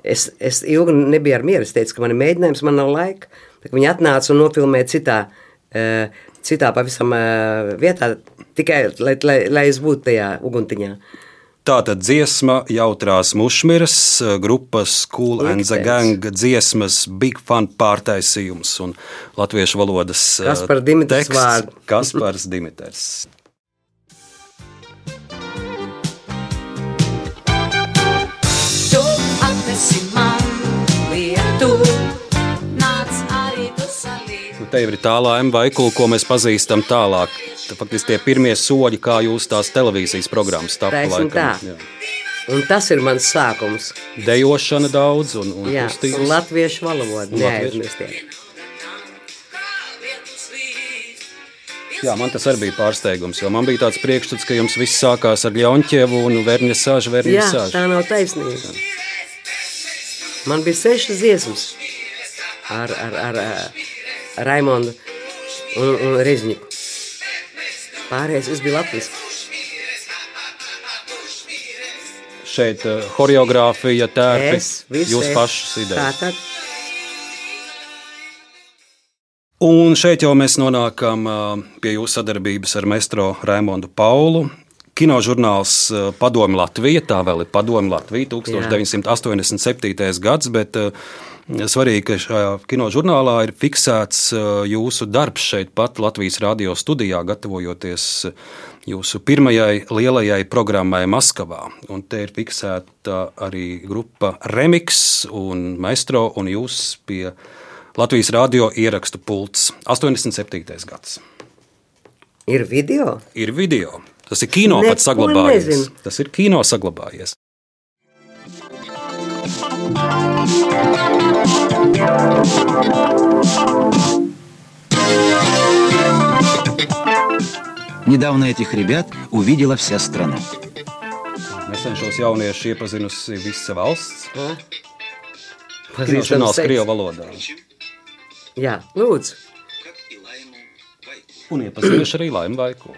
S3: Es, es ilgi nebiju ar mieru. Es teicu, ka man ir mēģinājums, man nav laika. Viņi atnāca un nofilmēja citā, uh, citā pavisam uh, vietā, tikai lai, lai, lai es būtu tajā uguntiņā.
S2: Tātad dziesma jautrās mušmiras, grupas Cool and the
S3: Liktenis.
S2: Gang dziesmas Big Fun pārtaisījums un latviešu valodas eh,
S3: Kaspar Dimitrs
S2: teksts
S3: vārdi.
S2: Kaspars Dimitrs. Te ir tā laime vaikula, ko mēs pazīstam tālāk. Tā faktiski tie pirmie soļi, kā jūs tās televīzijas programmas. Jā.
S3: Un tas ir mans sākums.
S2: Dejošana daudz un, un
S3: Jā,
S2: kustības.
S3: un latviešu valoda neaizmirstiet.
S2: Jā, man tas arī bija pārsteigums, jo man bija tāds priekšstats, ka jums viss sākās ar Ļonķievu un Vērņa sāžu, Vērņa
S3: Jā, tā nav taisnība. Man bija sešas dziesmas ar, ar, ar, ar Raimondu un, un Rezņiku. Pārējais viss bija latviski.
S2: Šeit uh, horeogrāfija, tērpi,
S3: Es, viss
S2: jūs pašas idejas.
S3: Tātad,
S2: Un šeit jau mēs nonākam uh, pie jūsu sadarbības ar Mestro Raimondu Paulu. Kinožurnāls eh, Padomi Latvija, tā vēl ir Padomi Latvija, 1987. gads, bet eh, svarīgi, ka šajā kinožurnālā ir fiksēts eh, jūsu darbs šeit pat Latvijas radio studijā, gatavojoties jūsu pirmajai lielajai programmai Maskavā. Un te ir fiksēta arī grupa Remix un Maestro un jūs pie Latvijas radio ierakstu pults 87. gads.
S3: Ir video.
S2: Ir video. Tas ir kino
S3: Neko
S2: pats saglabājies.
S3: nezinu.
S2: Tas ir kino saglabājies.
S6: Недавно этих ребят увидела вся страна.
S2: Nesen šos jauniešus iepazinusi visa valsts.
S3: Pazīstams
S2: Kinožurnāls
S3: sekts.
S2: Krievu valodā.
S3: Jā, lūdzu.
S2: Un iepazinuši arī Laimu Vaiku.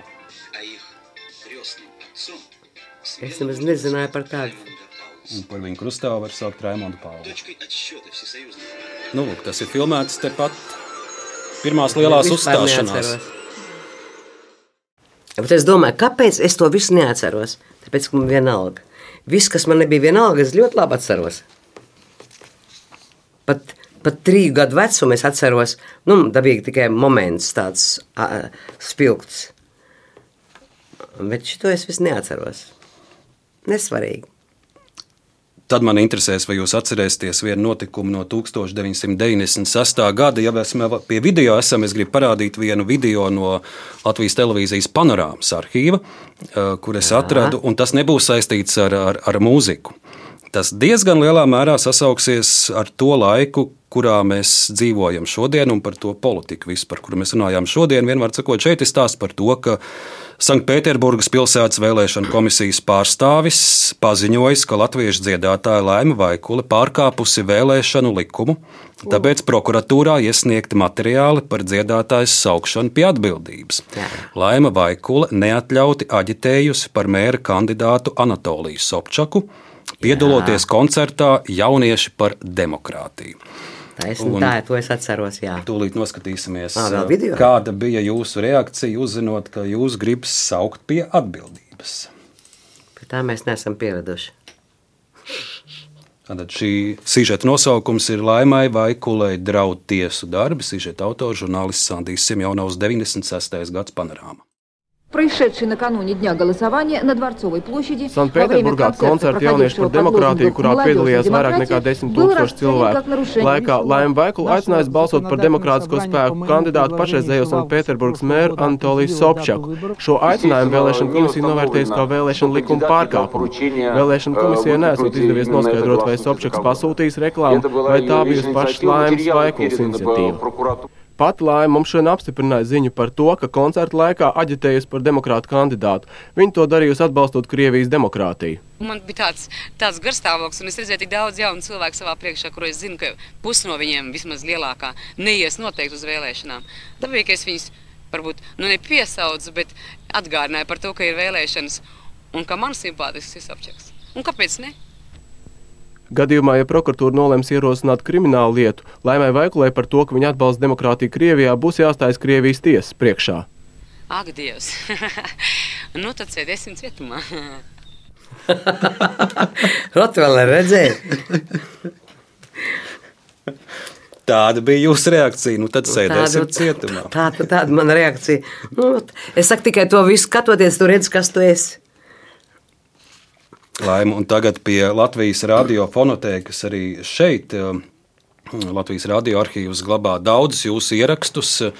S3: Es nemaz nezināju par tādu.
S2: Un par viņu krustāvu var saukt Raimondu Pāvelu. Nu, lūk, tas ir filmēts tepat pirmās lielās uzstāšanās.
S3: neatceros. Bet es domāju, kāpēc es to visu neatceros? Tāpēc, ka man vienalga. Viss, kas man nebija vienalga, es ļoti labi atceros. Pat, pat trīs gadu vecumu es atceros, nu, dabīgi tikai moments tāds a, spilgts. Bet šito es visu neatceros. Nesvarīgi.
S2: Tad man interesēs, vai jūs atcerēsieties vienu notikumu no 1996. gada. Ja mēs pie video esam, es gribu parādīt vienu video no Latvijas televīzijas panorāmas arhīva, eh, kur es atradu, un tas nebūs saistīts ar, ar, ar mūziku. Tas diezgan lielā mērā sasauksies ar to laiku, kurā mēs dzīvojam šodien, un par to politiku, visu, par kuru mēs runājām šodien. Vienmēr sakot, šeit ir stāsts par to, ka Sanktpēterburgas pilsētas vēlēšana komisijas pārstāvis paziņojis, ka latviešu dziedātāja Laima Vaikule pārkāpusi vēlēšanu likumu, tāpēc prokuratūrā iesniegti materiāli par dziedātājas saukšanu pie atbildības.
S3: Jā.
S2: Laima Vaikule neatļauti aģitējusi par mēra kandidātu Anatoliju Sobčaku, piedaloties koncertā Jaunieši par demokrātiju.
S3: Taisn,
S2: Un-
S3: tā ir, to es atceros, jā.
S2: Tūlīt noskatīsimies,
S3: video?
S2: kāda bija jūsu reakcija, uzzinot, ka jūs gribat saukt pie atbildības.
S3: Pie tā mēs neesam pieraduši.
S2: Tātad šī sižeta nosaukums ir Laimai Vaikulai draud tiesu darbi. Sižeta autors žurnālists Sandijs Simjaunovs 96. gads panorāma.
S7: Происшедший накануне Дня голосования на Дворцовой площади
S8: Sanktpēterburgā koncerta jaunieši par demokrātiju, kurā piedalījās vairāk nekā 10 tūkstoši cilvēku. Laikā Laima Vaikula aicinājis balsot par demokrātisko spēku kandidātu pašreizējo Sanktpēterburgas mēru Anatoliju Sobčaku. Šo aicinājumu vēlēšana komisija novērtējusi kā vēlēšana likuma pārkāpumu. Vēlēšana komisijai nesot izdevies noskaidrot, vai Sobčaks pasūtījis reklāmu, vai tā bijusi pašas Laimas Vaikulas iniciatīva. Pat Laima mums šodien apstiprināja ziņu par to, ka koncerta laikā aģitējusi par demokrātu kandidātu. Viņa to darījusi atbalstot Krievijas demokrātiju.
S9: Man bija tāds, tāds garstāvoklis, un es redzēju tik daudz jaunu cilvēku savā priekšā, kur es zinu, ka pusi no viņiem, vismaz lielākā, neies noteikti uz vēlēšanām. Dabīgi, ka es viņus varbūt nu, nepiesaucu, bet atgādināju par to, ka ir vēlēšanas un ka man simpātisks ir apčaks. Un kāpēc ne?
S8: Gadījumā, ja prokuratūra nolems ierosināt kriminālu lietu, Laimai Vaikulai par to, ka viņa atbalsta demokrātiju Krievijā, būs jāstājas Krievijas tiesas priekšā.
S9: Ak, Dievs! [laughs] nu, tad sēdēsim cietumā. [laughs]
S3: Rotvēlē redzēja.
S2: Tāda bija jūsu reakcija. Nu, tad sēdēsim
S3: Tāda-
S2: cietumā.
S3: Tā, tā, tāda mana reakcija. Nu, es saku tikai to visu, skatoties, tu redz, kas tu esi.
S2: Laima, un tagad pie Latvijas radiofonotēkas arī šeit. eh, Latvijas radioarkīvs glabā daudzus jūsu ierakstus.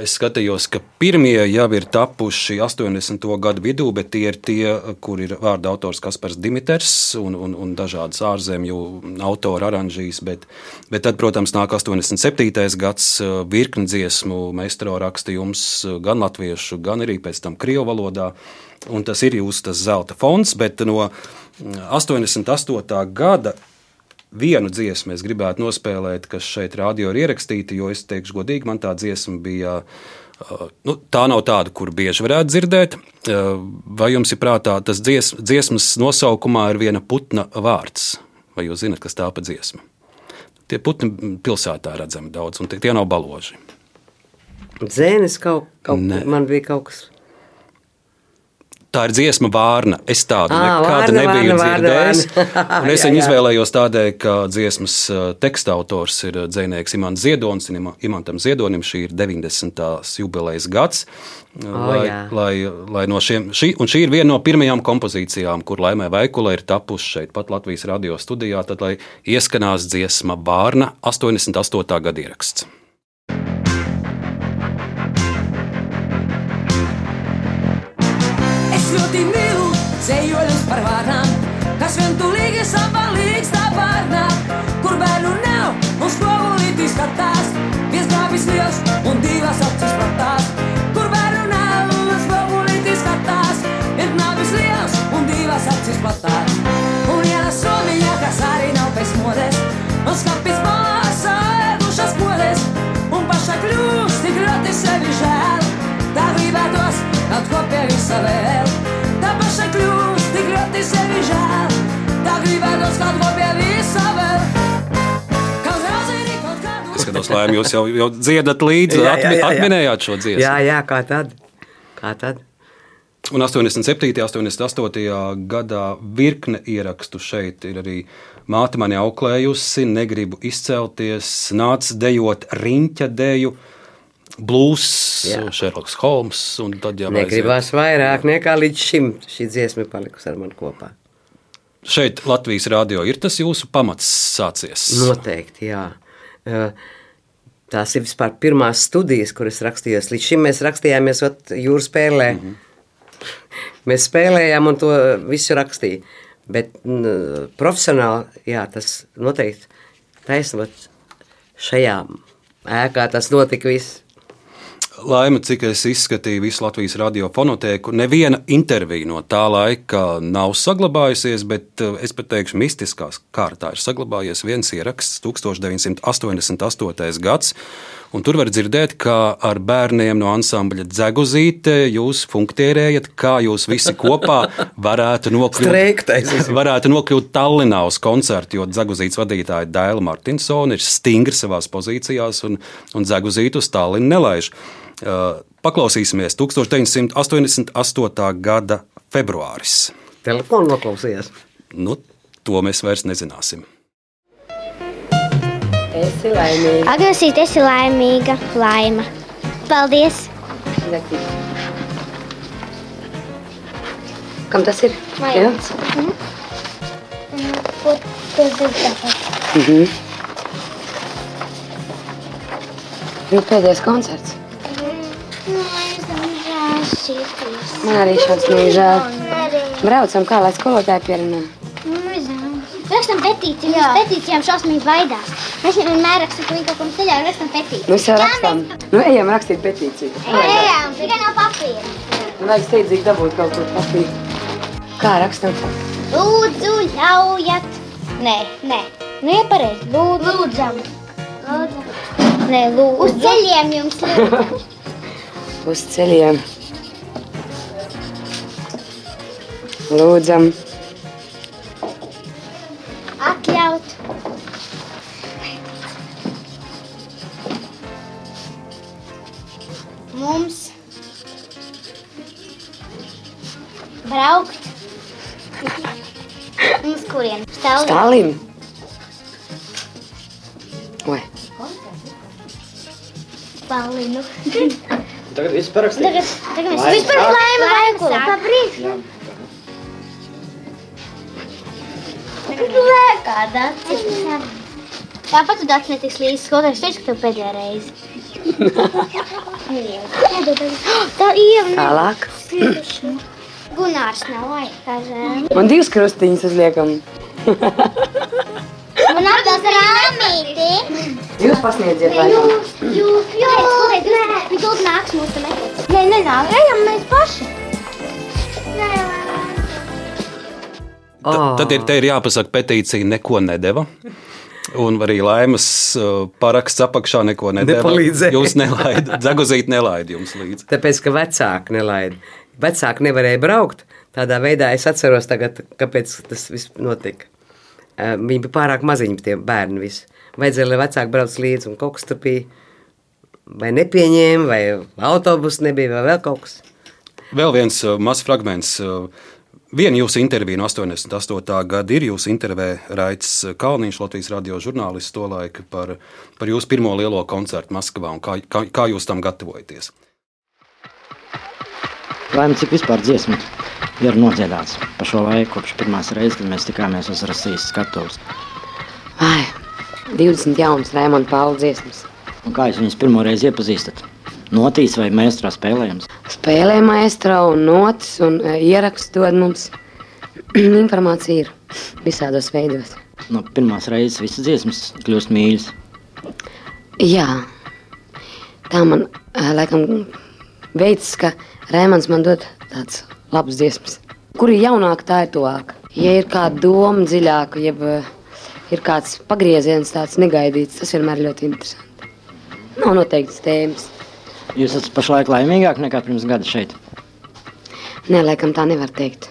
S2: Es skatījos, ka pirmie jau ir tapuši 80. gadu vidū, bet tie ir tie, kur ir vārda autors Kaspars Dimiters un, un, un dažādas ārzemju autora oranžīs. Bet, bet tad, protams, nāk 87. gads virkni dziesmu meistaro rakstījums gan latviešu, gan arī pēc tam krievu valodā. Un tas ir jūsu zelta fonds, bet no mm, 88. gada vienu dziesmu es gribētu nospēlēt, kas šeit radio ir ierakstīta, jo es teikšu godīgi, man tā dziesma bija. uh, Nu, tā nav tāda, kur bieži varētu dzirdēt. Uh, Vai jums ir prātā tas dzies, dziesmas nosaukumā ir viena putna vārds? Vai jūs zināt, kas tā pa dziesma? Tie putni pilsētā redzami daudz, un tie, tie nav baloži.
S3: Dzēnis kaut, kaut
S2: Nē.
S3: man bija kaut kas.
S2: Tā ir dziesma vārna. Es tādu
S3: Ā,
S2: nekad
S3: vārna,
S2: nebiju
S3: vārna,
S2: dzirdējis.
S3: vārna.
S2: Un [laughs] es viņu izvēlējos tādēļ, ka dziesmas teksta autors ir dzinieks Imants Ziedonis. Imantam Ziedonim šī ir 90. jubilejas gads.
S3: O,
S2: lai,
S3: jā.
S2: lai, lai no šiem, šī, un šī ir viena no pirmajām kompozīcijām, kur Laimē Veikula ir tapusi šeit, pat Latvijas radio studijā, tad, lai ieskanās dziesma Vārna 88. gada ieraksts.
S10: Ļoti mīlu ceļojumus par vārnām, kas vientulīgi sapalīgs tā vārnā, kur bērnu nav un skolīti skatās, viens grāvis liels un divas acis platās. Kur bērnu nav un skolīti skatās, viens grāvis liels un divas acis platās. Un ja la somiņa, kas arī nav pēc modes, un skapis sevi žēl. Tā gribētos kaut ko pie visa vēl. Kaut rauzīgi kaut kādu.
S2: Es skatos, Laim, jūs jau, jau dziedat līdzi,
S3: Jā, jā,
S2: atmi,
S3: jā, jā.
S2: atminējāt šo dziesmu.
S3: Jā, jā, kā tad? Kā tad?
S2: Un 87. un 88. gadā virkne ierakstu šeit ir arī māte mani auklējusi, negribu izcelties, nāca dejot riņķa deju, blūzs,
S3: Jā.
S2: Šerloks Holmes. un tad jau
S3: Negribās vairāk nekā līdz šim šī dziesma palikusi ar mani kopā.
S2: Šeit Latvijas rādio ir tas jūsu pamats sācies.
S3: Noteikti, jā. Tās ir vispār pirmās studijas, kuras rakstījos. Līdz šim mēs rakstījāmies ot, jūras spēlē. Mm -hmm. Mēs spēlējām un to visu rakstīja. Bet n, profesionāli, jā, tas noteikti taisnot šajā ēkā tas notika viss.
S2: Laima, cik es izskatīju visu Latvijas radiofonotēku, neviena intervija no tā laika nav saglabājusies, bet eh, es pat teikšu, mistiskā kārtā ir saglabājies viens ieraksts, 1988. gads. Un tur var dzirdēt, kā ar bērniem no ansambļa Dzeguzīte jūs funkcionējat, kā jūs visi kopā varētu nokļūt, varētu nokļūt Tallinā uz koncertu, jo Dzeguzītes vadītāja Dēla Martinsona ir stingri savās pozīcijās un, un Dzeguzītu uz Tallinu nelaiž. Paklausīsimies 1988. gada februāris.
S3: Telefonu noklausījās.
S2: Nu, to mēs vairs nezināsim.
S3: Esi laimīga.
S11: Agresīt, esi laimīga, laima. Paldies!
S3: Kam tas ir?
S11: Vajag. Kur tas ir tāpat?
S3: Mhm. Ir pēdējais koncerts. Man arī šāds nav žēl. Braucam, kā lai skolotāji pierunā.
S11: Nu, Rakstam petīciju, mēs petīcijām šausmīgi baidās. Mēs viņam vienmēr rakstam, ka viņi kaut ko neļauj, rakstam petīciju.
S3: Mēs jau rakstām. Nu, ejam rakstīt petīciju.
S11: Ejam, tikai no papīra.
S3: Man vajag steidzīgi dabūt kaut ko papīru. Kā rakstam?
S11: Lūdzu, ļaujat. Nē, nē. Nu, ja pareizi. Lūdzu. Lūdzam. Lūdzam. Nē, lūdzu. Uz ceļiem jums lūdzam. [laughs]
S3: Uz ceļiem. Lūdzam.
S11: Atļaut. Mums braukt. Uz kurien? Stāvim.
S3: Stālim. Oi.
S11: Palinu. [laughs]
S4: Tagad viss parakstīt.
S11: Tagad, tagad mēs vispār laima laiku. Pabrīd. Tagad lēkā dacis. Tāpat tu dacis netiks līdzi skolotājs. Teicu, ka tev pēdējā reize. [laughs] Tā ieva.
S3: Tālāk.
S11: Gunārs nav vajag.
S3: Man divas krustiņas uzliekam. [laughs]
S11: Man atdās rāmīti.
S3: Jūs pasniedziet laikam.
S11: Jūs, jūs, jūs. Viņi tūlīt nāks mūsu meklēt. Nē, nenāk. Ejam mēs paši. Nē,
S2: Ta, tad ir, te ir jāpasaka, petīcija neko nedeva. Un arī laimas uh, paraksts apakšā neko nedeva. Jūs nelaidat, Zagozīt nelaid jums līdzi.
S3: Tāpēc, ka vecāki nelaida. Vecāki nevarēja braukt. Tādā veidā es atceros, tagad, kāpēc tas viss notika. Eh, Viņi bija pārāk maziņi, tie bērni. Visi. Vajadzēja, lai vecāki brauc līdzi, un kaut kas tur bija. Vai nepieņēma, vai autobusu nebija, vai vēl kaut kas.
S2: Vēl viens uh, mazs fragments. Uh, Viena jūsu intervija no 88. gada ir jūsu intervija Raits Kalniņš, Latvijas radio žurnālists, tolaik par, par jūsu pirmo lielo koncertu Maskavā un kā, kā, kā jūs tam gatavojaties.
S12: Laimīgi, cik vispār dziesmu ir nodziedāts pa šo laiku, kopš pirmās reizes, kad mēs tikāmies uz Rasijas skatuves.
S13: Vai, 20 jaunas Raimonda Paula dziesmas.
S12: Un kā jūs viņus pirmo reizi iepazīstat? Notīs vai mēstrā spēlējums?
S13: Spēlē maestro un notis un e, ieraksts dod mums [clears throat] informāciju ir visādos veidos.
S12: No pirmās reizes visas dziesmas kļūst mīļas.
S13: Jā, tā man e, laikam veids, ka Rēmans man dod tāds labs dziesmas. Kur ir jaunāk, tā ir tuvāk. Ja ir kāda doma dziļāka, jeb e, ir kāds pagrieziens tāds negaidīts, tas vienmēr ļoti interesanti. Nav noteikts tēmas.
S12: Jūs esat pašlaik laimīgāk nekā pirms gada šeit?
S13: Nē, laikam tā nevar teikt.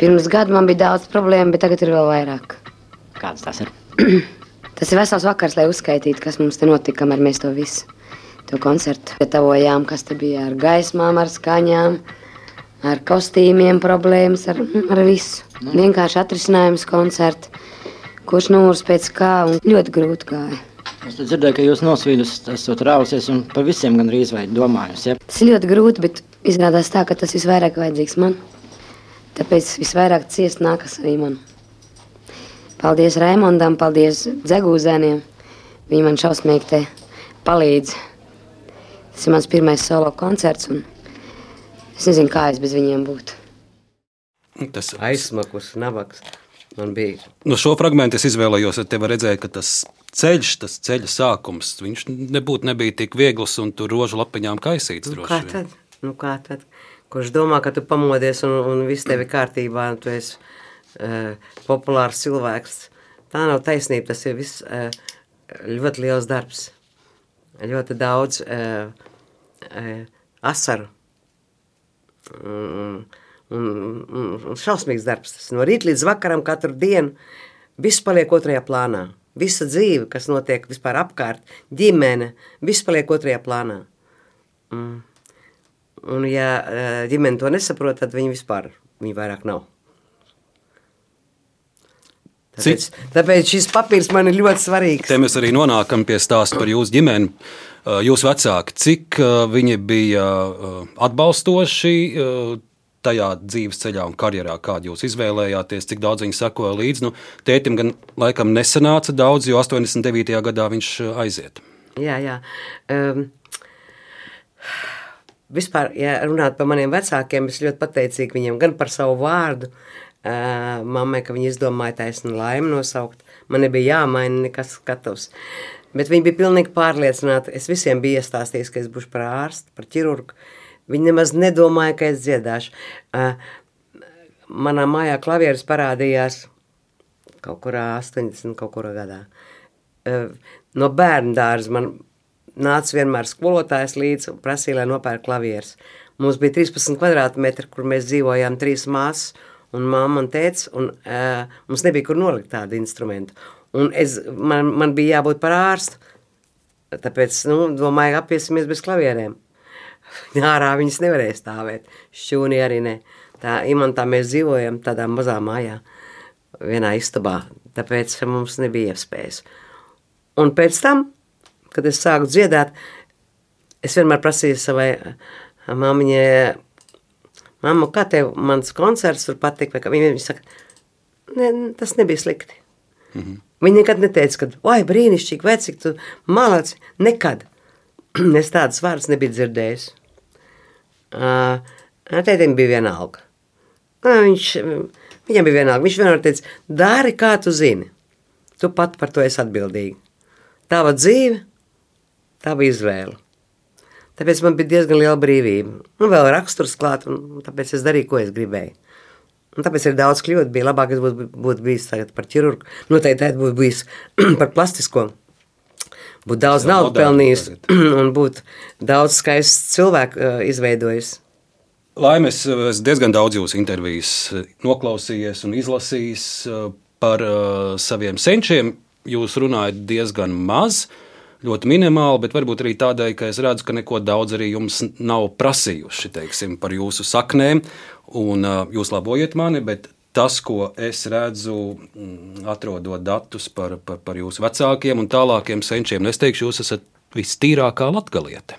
S13: Pirms gada man bija daudz problēmu, bet tagad ir vēl vairāk.
S12: Kādas tas ir? [clears throat]
S13: tas ir vesels vakars, lai uzskaitītu, kas mums te notika, kamēr mēs to visu, to koncertu gatavojām, kas te bija ar gaismām, ar skaņām, ar kostīmiem, problēmas, ar, ar visu. Nu. Vienkārši atrisinājums koncertu, kurš numurs pēc kā un ļoti grūti gāja.
S12: Es dzirdēju, ka jūs nosvīdus, esat rausies un par visiem gandrīz vai domājus. Ja?
S13: Tas ļoti grūti, bet izrādās tā, ka tas visvairāk vajadzīgs man. Tāpēc visvairāk ciest nākas arī man. Paldies Raimondam, paldies Dzegūzēniem. Viņi man šausmīgi te palīdz. Tas ir mans pirmais solo koncerts, un es nezinu, kā es bez viņiem būtu.
S3: Tas aizsmakus, nabaks. Man bija.
S2: No šo fragment es izvēlējos, te var redzēt, ka tas ceļš, tas ceļa sākums, viņš nebūtu nebija tik viegls un tur rožu lapiņām kaisīts.
S3: Nu, kā tad? Nu, kā tad? Kurš domā, ka tu pamodies un, un viss tevi kārtībā, un tu esi uh, populārs cilvēks. Tā nav taisnība, tas ir viss uh, ļoti liels darbs. Ļoti daudz uh, uh, asaru. Un, un, un, šausmīgs darbs. Tas no rīta līdz vakaram katru dienu viss paliek otrajā plānā. Visa dzīve, kas notiek vispār apkārt, ģimene, viss paliek otrajā plānā. Mm. Un ja eh, ģimene to nesaprot, tad viņi vispār, viņi vairāk nav. Tāpēc, tāpēc šis papīrs man ir ļoti svarīgs.
S2: Te mēs arī nonākam pie stāsta par jūsu ģimeni. Eh, jūsu vecāki, cik eh, viņi bija atbalstoši tajā dzīves ceļā un karjerā, kādu jūs izvēlējāties, cik daudz viņi sekoja līdzi. Nu, tētim gan laikam nesanāca daudz, jo 89. gadā viņš uh, aiziet.
S3: Jā, jā. Um, vispār, ja runāt par maniem vecākiem, es ļoti pateicīgi viņiem gan par savu vārdu, uh, mammai, ka viņi izdomāja taisnu laimi nosaukt. Man nebija jāmaina nekas skatavs. Bet viņi bija pilnīgi pārliecināti. Es visiem biju iestāstījis, ka es būšu par ārstu, par ķirurgu. Viņi nemaz nedomāja, ka es dziedāšu. Manā mājā klavieris parādījās kaut kurā 80 kaut kurā gadā. No bērnu dārza man nāca vienmēr skolotājs līdzi un prasīja, lai nopērk klavieris. Mums bija 13 kvadrātmetri, kur mēs dzīvojām trīs māsas un mamma un tēts, un uh, mums nebija kur nolikt tādu instrumentu. Un es, man, man bija jābūt par ārstu, tāpēc, nu, domāju, apiesimies bez klavierēm. [laughs] Ārā viņas nevarēja stāvēt. Šķūni arī ne. Tā imantā mēs dzīvojam tādā mazā mājā, vienā istabā, tāpēc mums nebija iespējas. Un pēc tam, kad es sāku dziedāt, es vienmēr prasīju savai māmiņai, mamma, kā tev mans koncerts tur kā viņa, viņa saka, ne, tas nebija slikti. Mm -hmm. Viņa nekad neteica, ka, vai brīnišķīgi, vai cik tu malaci, nekad. [clears throat] es tādas vārdas nebiju dzirdējis. Uh, tētim bija vienalga. Uh, viņš, viņam bija vienalga. Viņš vienmēr teica, dari kā tu zini. Tu pat par to esi atbildīgi. Tava dzīve, tava izvēle. Tāpēc man bija diezgan liela brīvība. Nu, vēl raksturs klāt, un tāpēc es darīju, ko es gribēju. Un tāpēc ir daudz kļūdu. Bija labāk, es būtu, būtu bijis par ķirurgu. Noteikti būtu bijis [clears throat] par plastisko būtu daudz naudas pelnījis [clears throat] un būtu daudz skaists cilvēku uh, izveidojis.
S2: Laimes, es diezgan daudz jūsu intervijas uh, noklausījies un izlasījis uh, par uh, saviem senčiem. Jūs runājat diezgan maz. Ļoti minimāli, bet varbūt arī tādēļ, ka es redzu, ka neko daudz arī jums nav prasījuši teiksim, par jūsu saknēm. Un, jūs labojiet mani, bet tas, ko es redzu, mm, atrodot datus par, par, par jūsu vecākiem un tālākiem senčiem, nu, es teikšu, jūs esat vistīrākā latgaliete.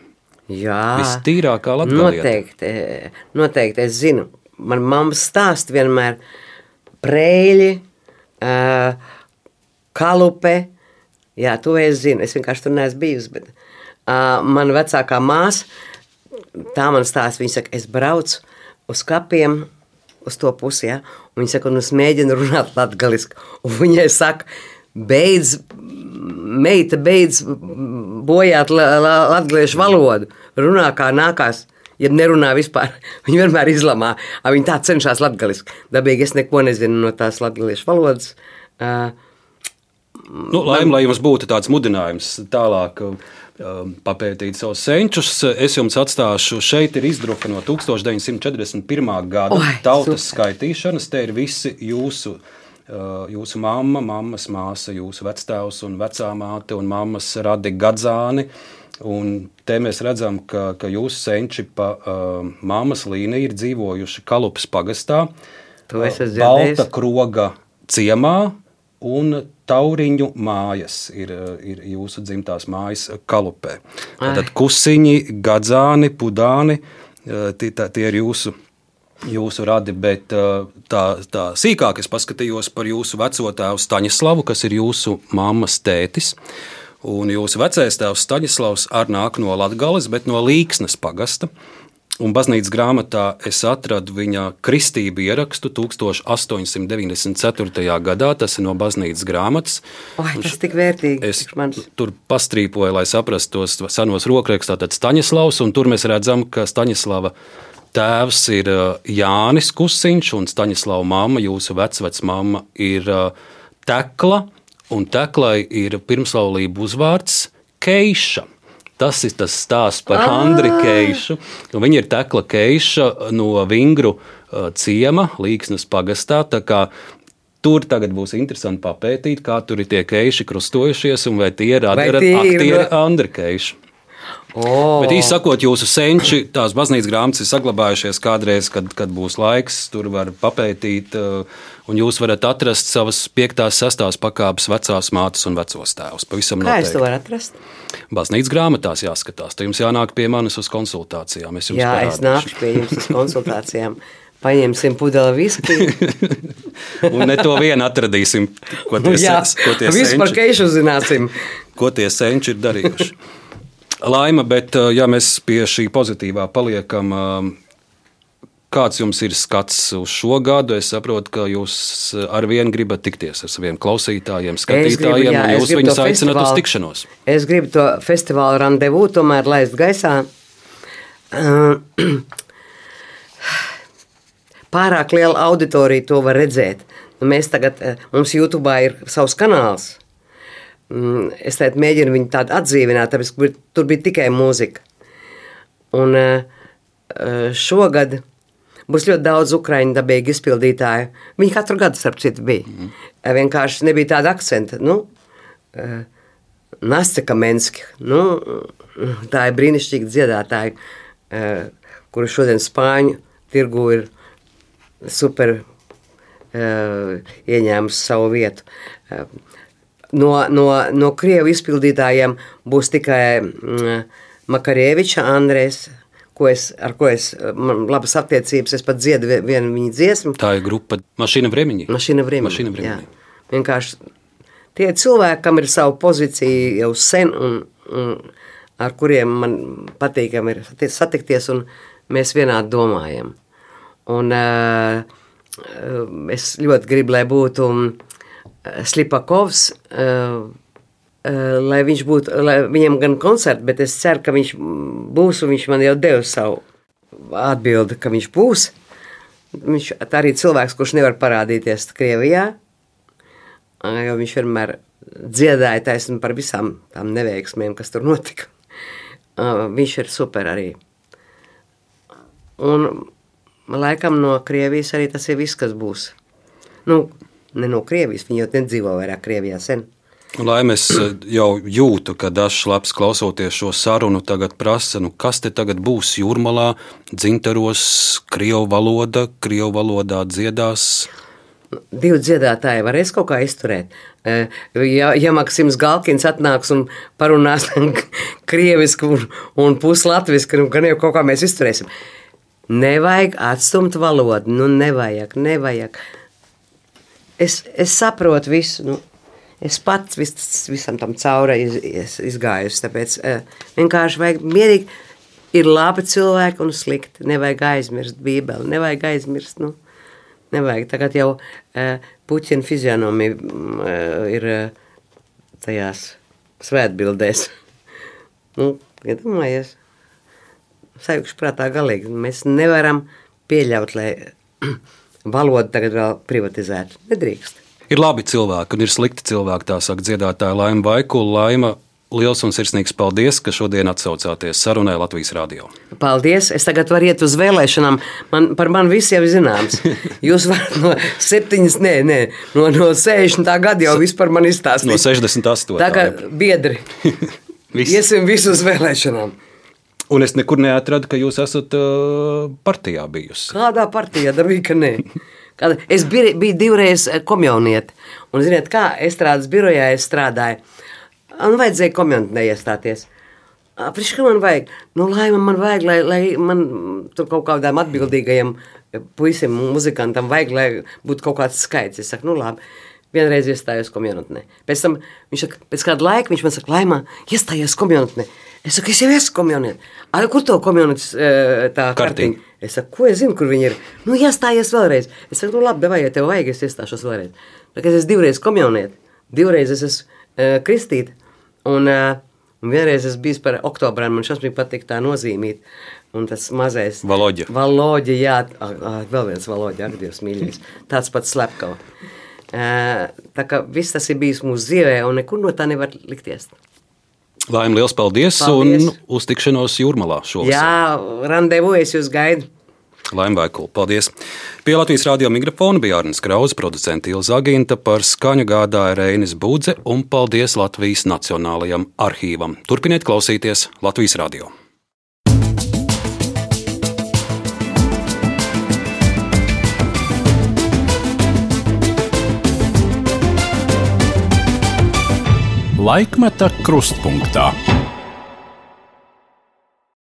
S3: Jā,
S2: Vistīrākā latgaliete.
S3: Noteikti, noteikti es zinu. Man mamma stāsta vienmēr prēļi, kalupe. Jā, to es zinu. Es vienkārši tur neesmu bijusi. Bet, uh, mana vecākā māsa, tā man stāsta, viņa saka, es braucu uz kapiem, uz to pusi, ja? un viņa saka, un es mēģinu runāt. Un viņai saka, beidz, meita beidz bojāt la, la, latgaliešu valodu, runā kā nākās. Ja nerunā vispār, [laughs] viņa vienmēr izlamā. Viņa tā cenšas latgaliski. Dabīgi es neko nezinu no tās latgaliešu valodas. Uh,
S2: Nu, Laim, lai jums būtu tāds mudinājums tālāk um, papētīt savus senčus, es jums atstāšu. Šeit ir izdruka no 1941. gada
S3: Oi,
S2: tautas
S3: super.
S2: skaitīšanas. Te ir visi jūsu. uh, Jūsu mamma, mammas māsa, jūsu vectēvs un vecā māte un mammas radi gadzāni. Un te mēs redzam, ka, ka jūsu senči pa uh, mammas līniju ir dzīvojuši Kalupas pagastā,
S3: esmu
S2: Balta kroga ciemā un Tauriņu mājas ir, ir jūsu dzimtās mājas Kalupē. Tad kusiņi, gadzāni, pudāni, eh, tie, tie ir jūsu. Jūsu radi, bet eh, tā, tā sīkāk es paskatījos par jūsu veco tēvu Staņislavu, kas ir jūsu mammas tētis. Un jūsu vecais tēvs Staņislavs arī nāk no Latvijas, bet no Līksnes pagasta. Un baznīcas grāmatā es atradu viņa kristību ierakstu 1894. gadā. Tas ir no baznīcas grāmatas.
S3: Oi, tas tik vērtīgi.
S2: Es tur pastrīpoju, lai saprastu tos senos rokrakstus, tātad Staņislavs, un tur mēs redzam, ka Staņislava tēvs ir uh, Jānis Kusiņš, un Staņislava mamma, jūsu vecvecmāma, ir uh, Tekla, un Teklai ir pirmslaulību uzvārds Keiša. Tas ir tas stāsts par
S3: Ah!
S2: Andriu Keišu. Viņa ir Tekla Keiša no Vingru uh, ciema, Līksnes pagastā. Tur tagad būs interesanti papētīt, kā tur ir tie keiši krustojušies, un vai tie ir
S3: Vai tie ir
S2: aktieri Andra Keiši.
S3: Oh.
S2: Bet īsi sakot, jūsu senči, tās baznīcas grāmatas ir saglabājušies kādreiz, kad, kad būs laiks, tur var papētīt, uh, un jūs varat atrast savas piektās, sestās pakāpes vecās mātes un vecos tēvus. Pavisam
S3: Kā es to
S2: noteikti.
S3: varu atrast?
S2: Baznīcas grāmatās jāskatās. Tad jums jānāk pie manis uz konsultācijām. Es jums
S3: Jā, es
S2: parādīšu.
S3: nāku pie jums uz konsultācijām. Paņemsim pudeli viskiju. [laughs]
S2: Un ne to vien atradīsim, ko tie,
S3: Jā,
S2: ko tie senči-
S3: keišu uzzināsim.
S2: ko tie senči ir darījuši. [laughs] Laima, bet uh, ja mēs pie šī pozitīvā paliekam, um, kāds jums ir skats uz šo gadu? Es saprotu, ka jūs ar vienu gribat tikties ar saviem klausītājiem,
S3: Es gribu,
S2: skatītājiem,
S3: jā,
S2: un jūs viņus aicināt uz tikšanos.
S3: Es gribu to festivālu randevu tomēr laist gaisā. [clears throat] Pārāk liela auditorija to var redzēt. Nu, Mēs tagad, eh, mums YouTube ir savs kanāls. Mm, Es tagad mēģinu viņu tādu atdzīvināt, tāpēc ka tur bija tikai mūzika. Un eh, eh, šogad būs ļoti daudz ukrāņu dabīgi izpildītāju. Viņi katru gadu, starp citu, bija. Mm. Vienkārši nebija tāda akcenta. Nu, eh, Nasta Kamenski, nu, tā ir brīnišķīga dziedātāja, kura šodien Spāņu tirgu ir super ieņēmusi savu vietu. No, no, no krievu izpildītājiem būs tikai mm, Makarieviča Andrēs, ko es, ar ko es man labas attiecības, es pat dziedu vie- vienu viņa dziesmu.
S2: Tā ir grupa Mašīna Vremiņa.
S3: Mašīna Vremena.
S2: Mašīna
S3: jā.
S2: Vremena.
S3: Vienkārši tie cilvēki, kam ir savu pozīciju jau sen, un, un ar kuriem man patīkami ir sati- satikties, un mēs vienādi domājam. Un, uh, es ļoti gribu, lai būtu mm, Slipakovs, uh, uh, lai viņš būtu, lai viņam gan koncerts, bet es ceru, ka viņš būs, un viņš man jau deva savu atbildi, ka viņš būs. Viņš arī cilvēks, kurš nevar parādīties Krievijā, jo viņš vienmēr dziedāja taisnu par visām tām neveiksmēm, kas tur notika. Ā, Viņš ir super arī. Un laikam no Krievijas arī tas ir viss, kas būs. Nu, ne no Krievijas, viņi jau nedzīvo vairāk Krievijā sen.
S2: Lai mēs eh, jau jūtu, ka dažs labs klausoties šo sarunu, tagad prasa, nu kas te tagad būs jūrmalā, dzintaros, krievu valoda, krievu valodā dziedās.
S3: Divi dziedātāji varēs kaut kā izturēt. Eh, Ja, ja Maksims Galkins atnāks un parunās [laughs] krieviski un, un puslatviski, nu, gan jau kaut kā mēs izturēsim. Nevajag atstumt valodu, nu nevajag, nevajag. Es, es saprotu visu, nu, es pats vis, visam tam cauri iz, iz, izgājusi, tāpēc uh, vienkārši vajag mierīgi, ir labi cilvēki un slikti, nevajag aizmirst bībeli, nevajag aizmirst, nu, nevajag. Tagad jau uh, Puķina fizionomija uh, ir uh, tajās svētbildēs. [laughs] nu, iedomājies, sajūgšu prātā galīgi. Mēs nevaram pieļaut, lai [clears throat] valodu tagad vēl privatizētu. Nedrīkst.
S2: Ir labi cilvēki un ir slikti cilvēki, tā saka dziedātāja Laima Vaikula. Laima, liels un sirsnīgs paldies, ka šodien atsaucāties sarunai Latvijas radio.
S3: Paldies! Es tagad varu iet uz vēlēšanām. Man, par mani viss jau ir zināms. [laughs] Jūs varat no 7, nē, nē, no, no 60. gada jau viss par mani izstāstīt.
S2: No 68.
S3: Tā kā biedri. [laughs] Iesim visus vēlēšanām.
S2: Un es nekur neatradu, ka jūs esat uh, partijā bijusi.
S3: Kādā partijā darbīja, ka nē? Kāda, es biju, biju divreiz komjonieti. Un, ziniet, kā estrādes birojā es strādāju. Man vajadzēja komjonitē iestāties. Priekš, ka man vajag? Nu, lai man, man vajag, lai, lai man tur kaut kādām atbildīgajam puisim, muzikantam vajag, lai būtu kaut kāds skaits. Es saku, nu labi. Vienreiz iestājos komunitē. Pēc tam viņš saka, pēc kāda laika viņš man saka, Laimā, iestājies komunitē. Es saku, es jau esmu komunitē. Ar kur to komunitātes tā kartiņa? Es saku, ko es zinu, kur viņi ir. Nu, iestājies vēlreiz. Es saku, nu labi, vai ja tev vajag, es iestāšos vēlreiz. Kā es divreiz komunitē, divreiz es esmu uh, kristīta. Un, uh, un vienreiz es biju par oktobrā, man šausmīgi patīk tā nozīmīt. Un tas mazais
S2: Valoģa.
S3: Valoģa, jā, ah, ah, vēl viens valoģa, ak, Dievs mīļais. Tāds pats slepkava. Uh, tā kā viss tas ir bijis mūsu dzīvē, un nekur no tā nevar likties.
S2: Laim, liels paldies,
S3: Paldies.
S2: un uz tikšanos jūrmalā šovasar.
S3: Jā, randevu es jūs gaidu.
S2: Laim Vaikulu, paldies. Pie Latvijas radio mikrofona bija Arnēs Krause, producents Ilza Aginta, par skaņu gādāja Reinis Budze un paldies Latvijas Nacionālajam arhīvam. Turpiniet klausīties Latvijas radio.
S1: Laikmeta krustpunktā.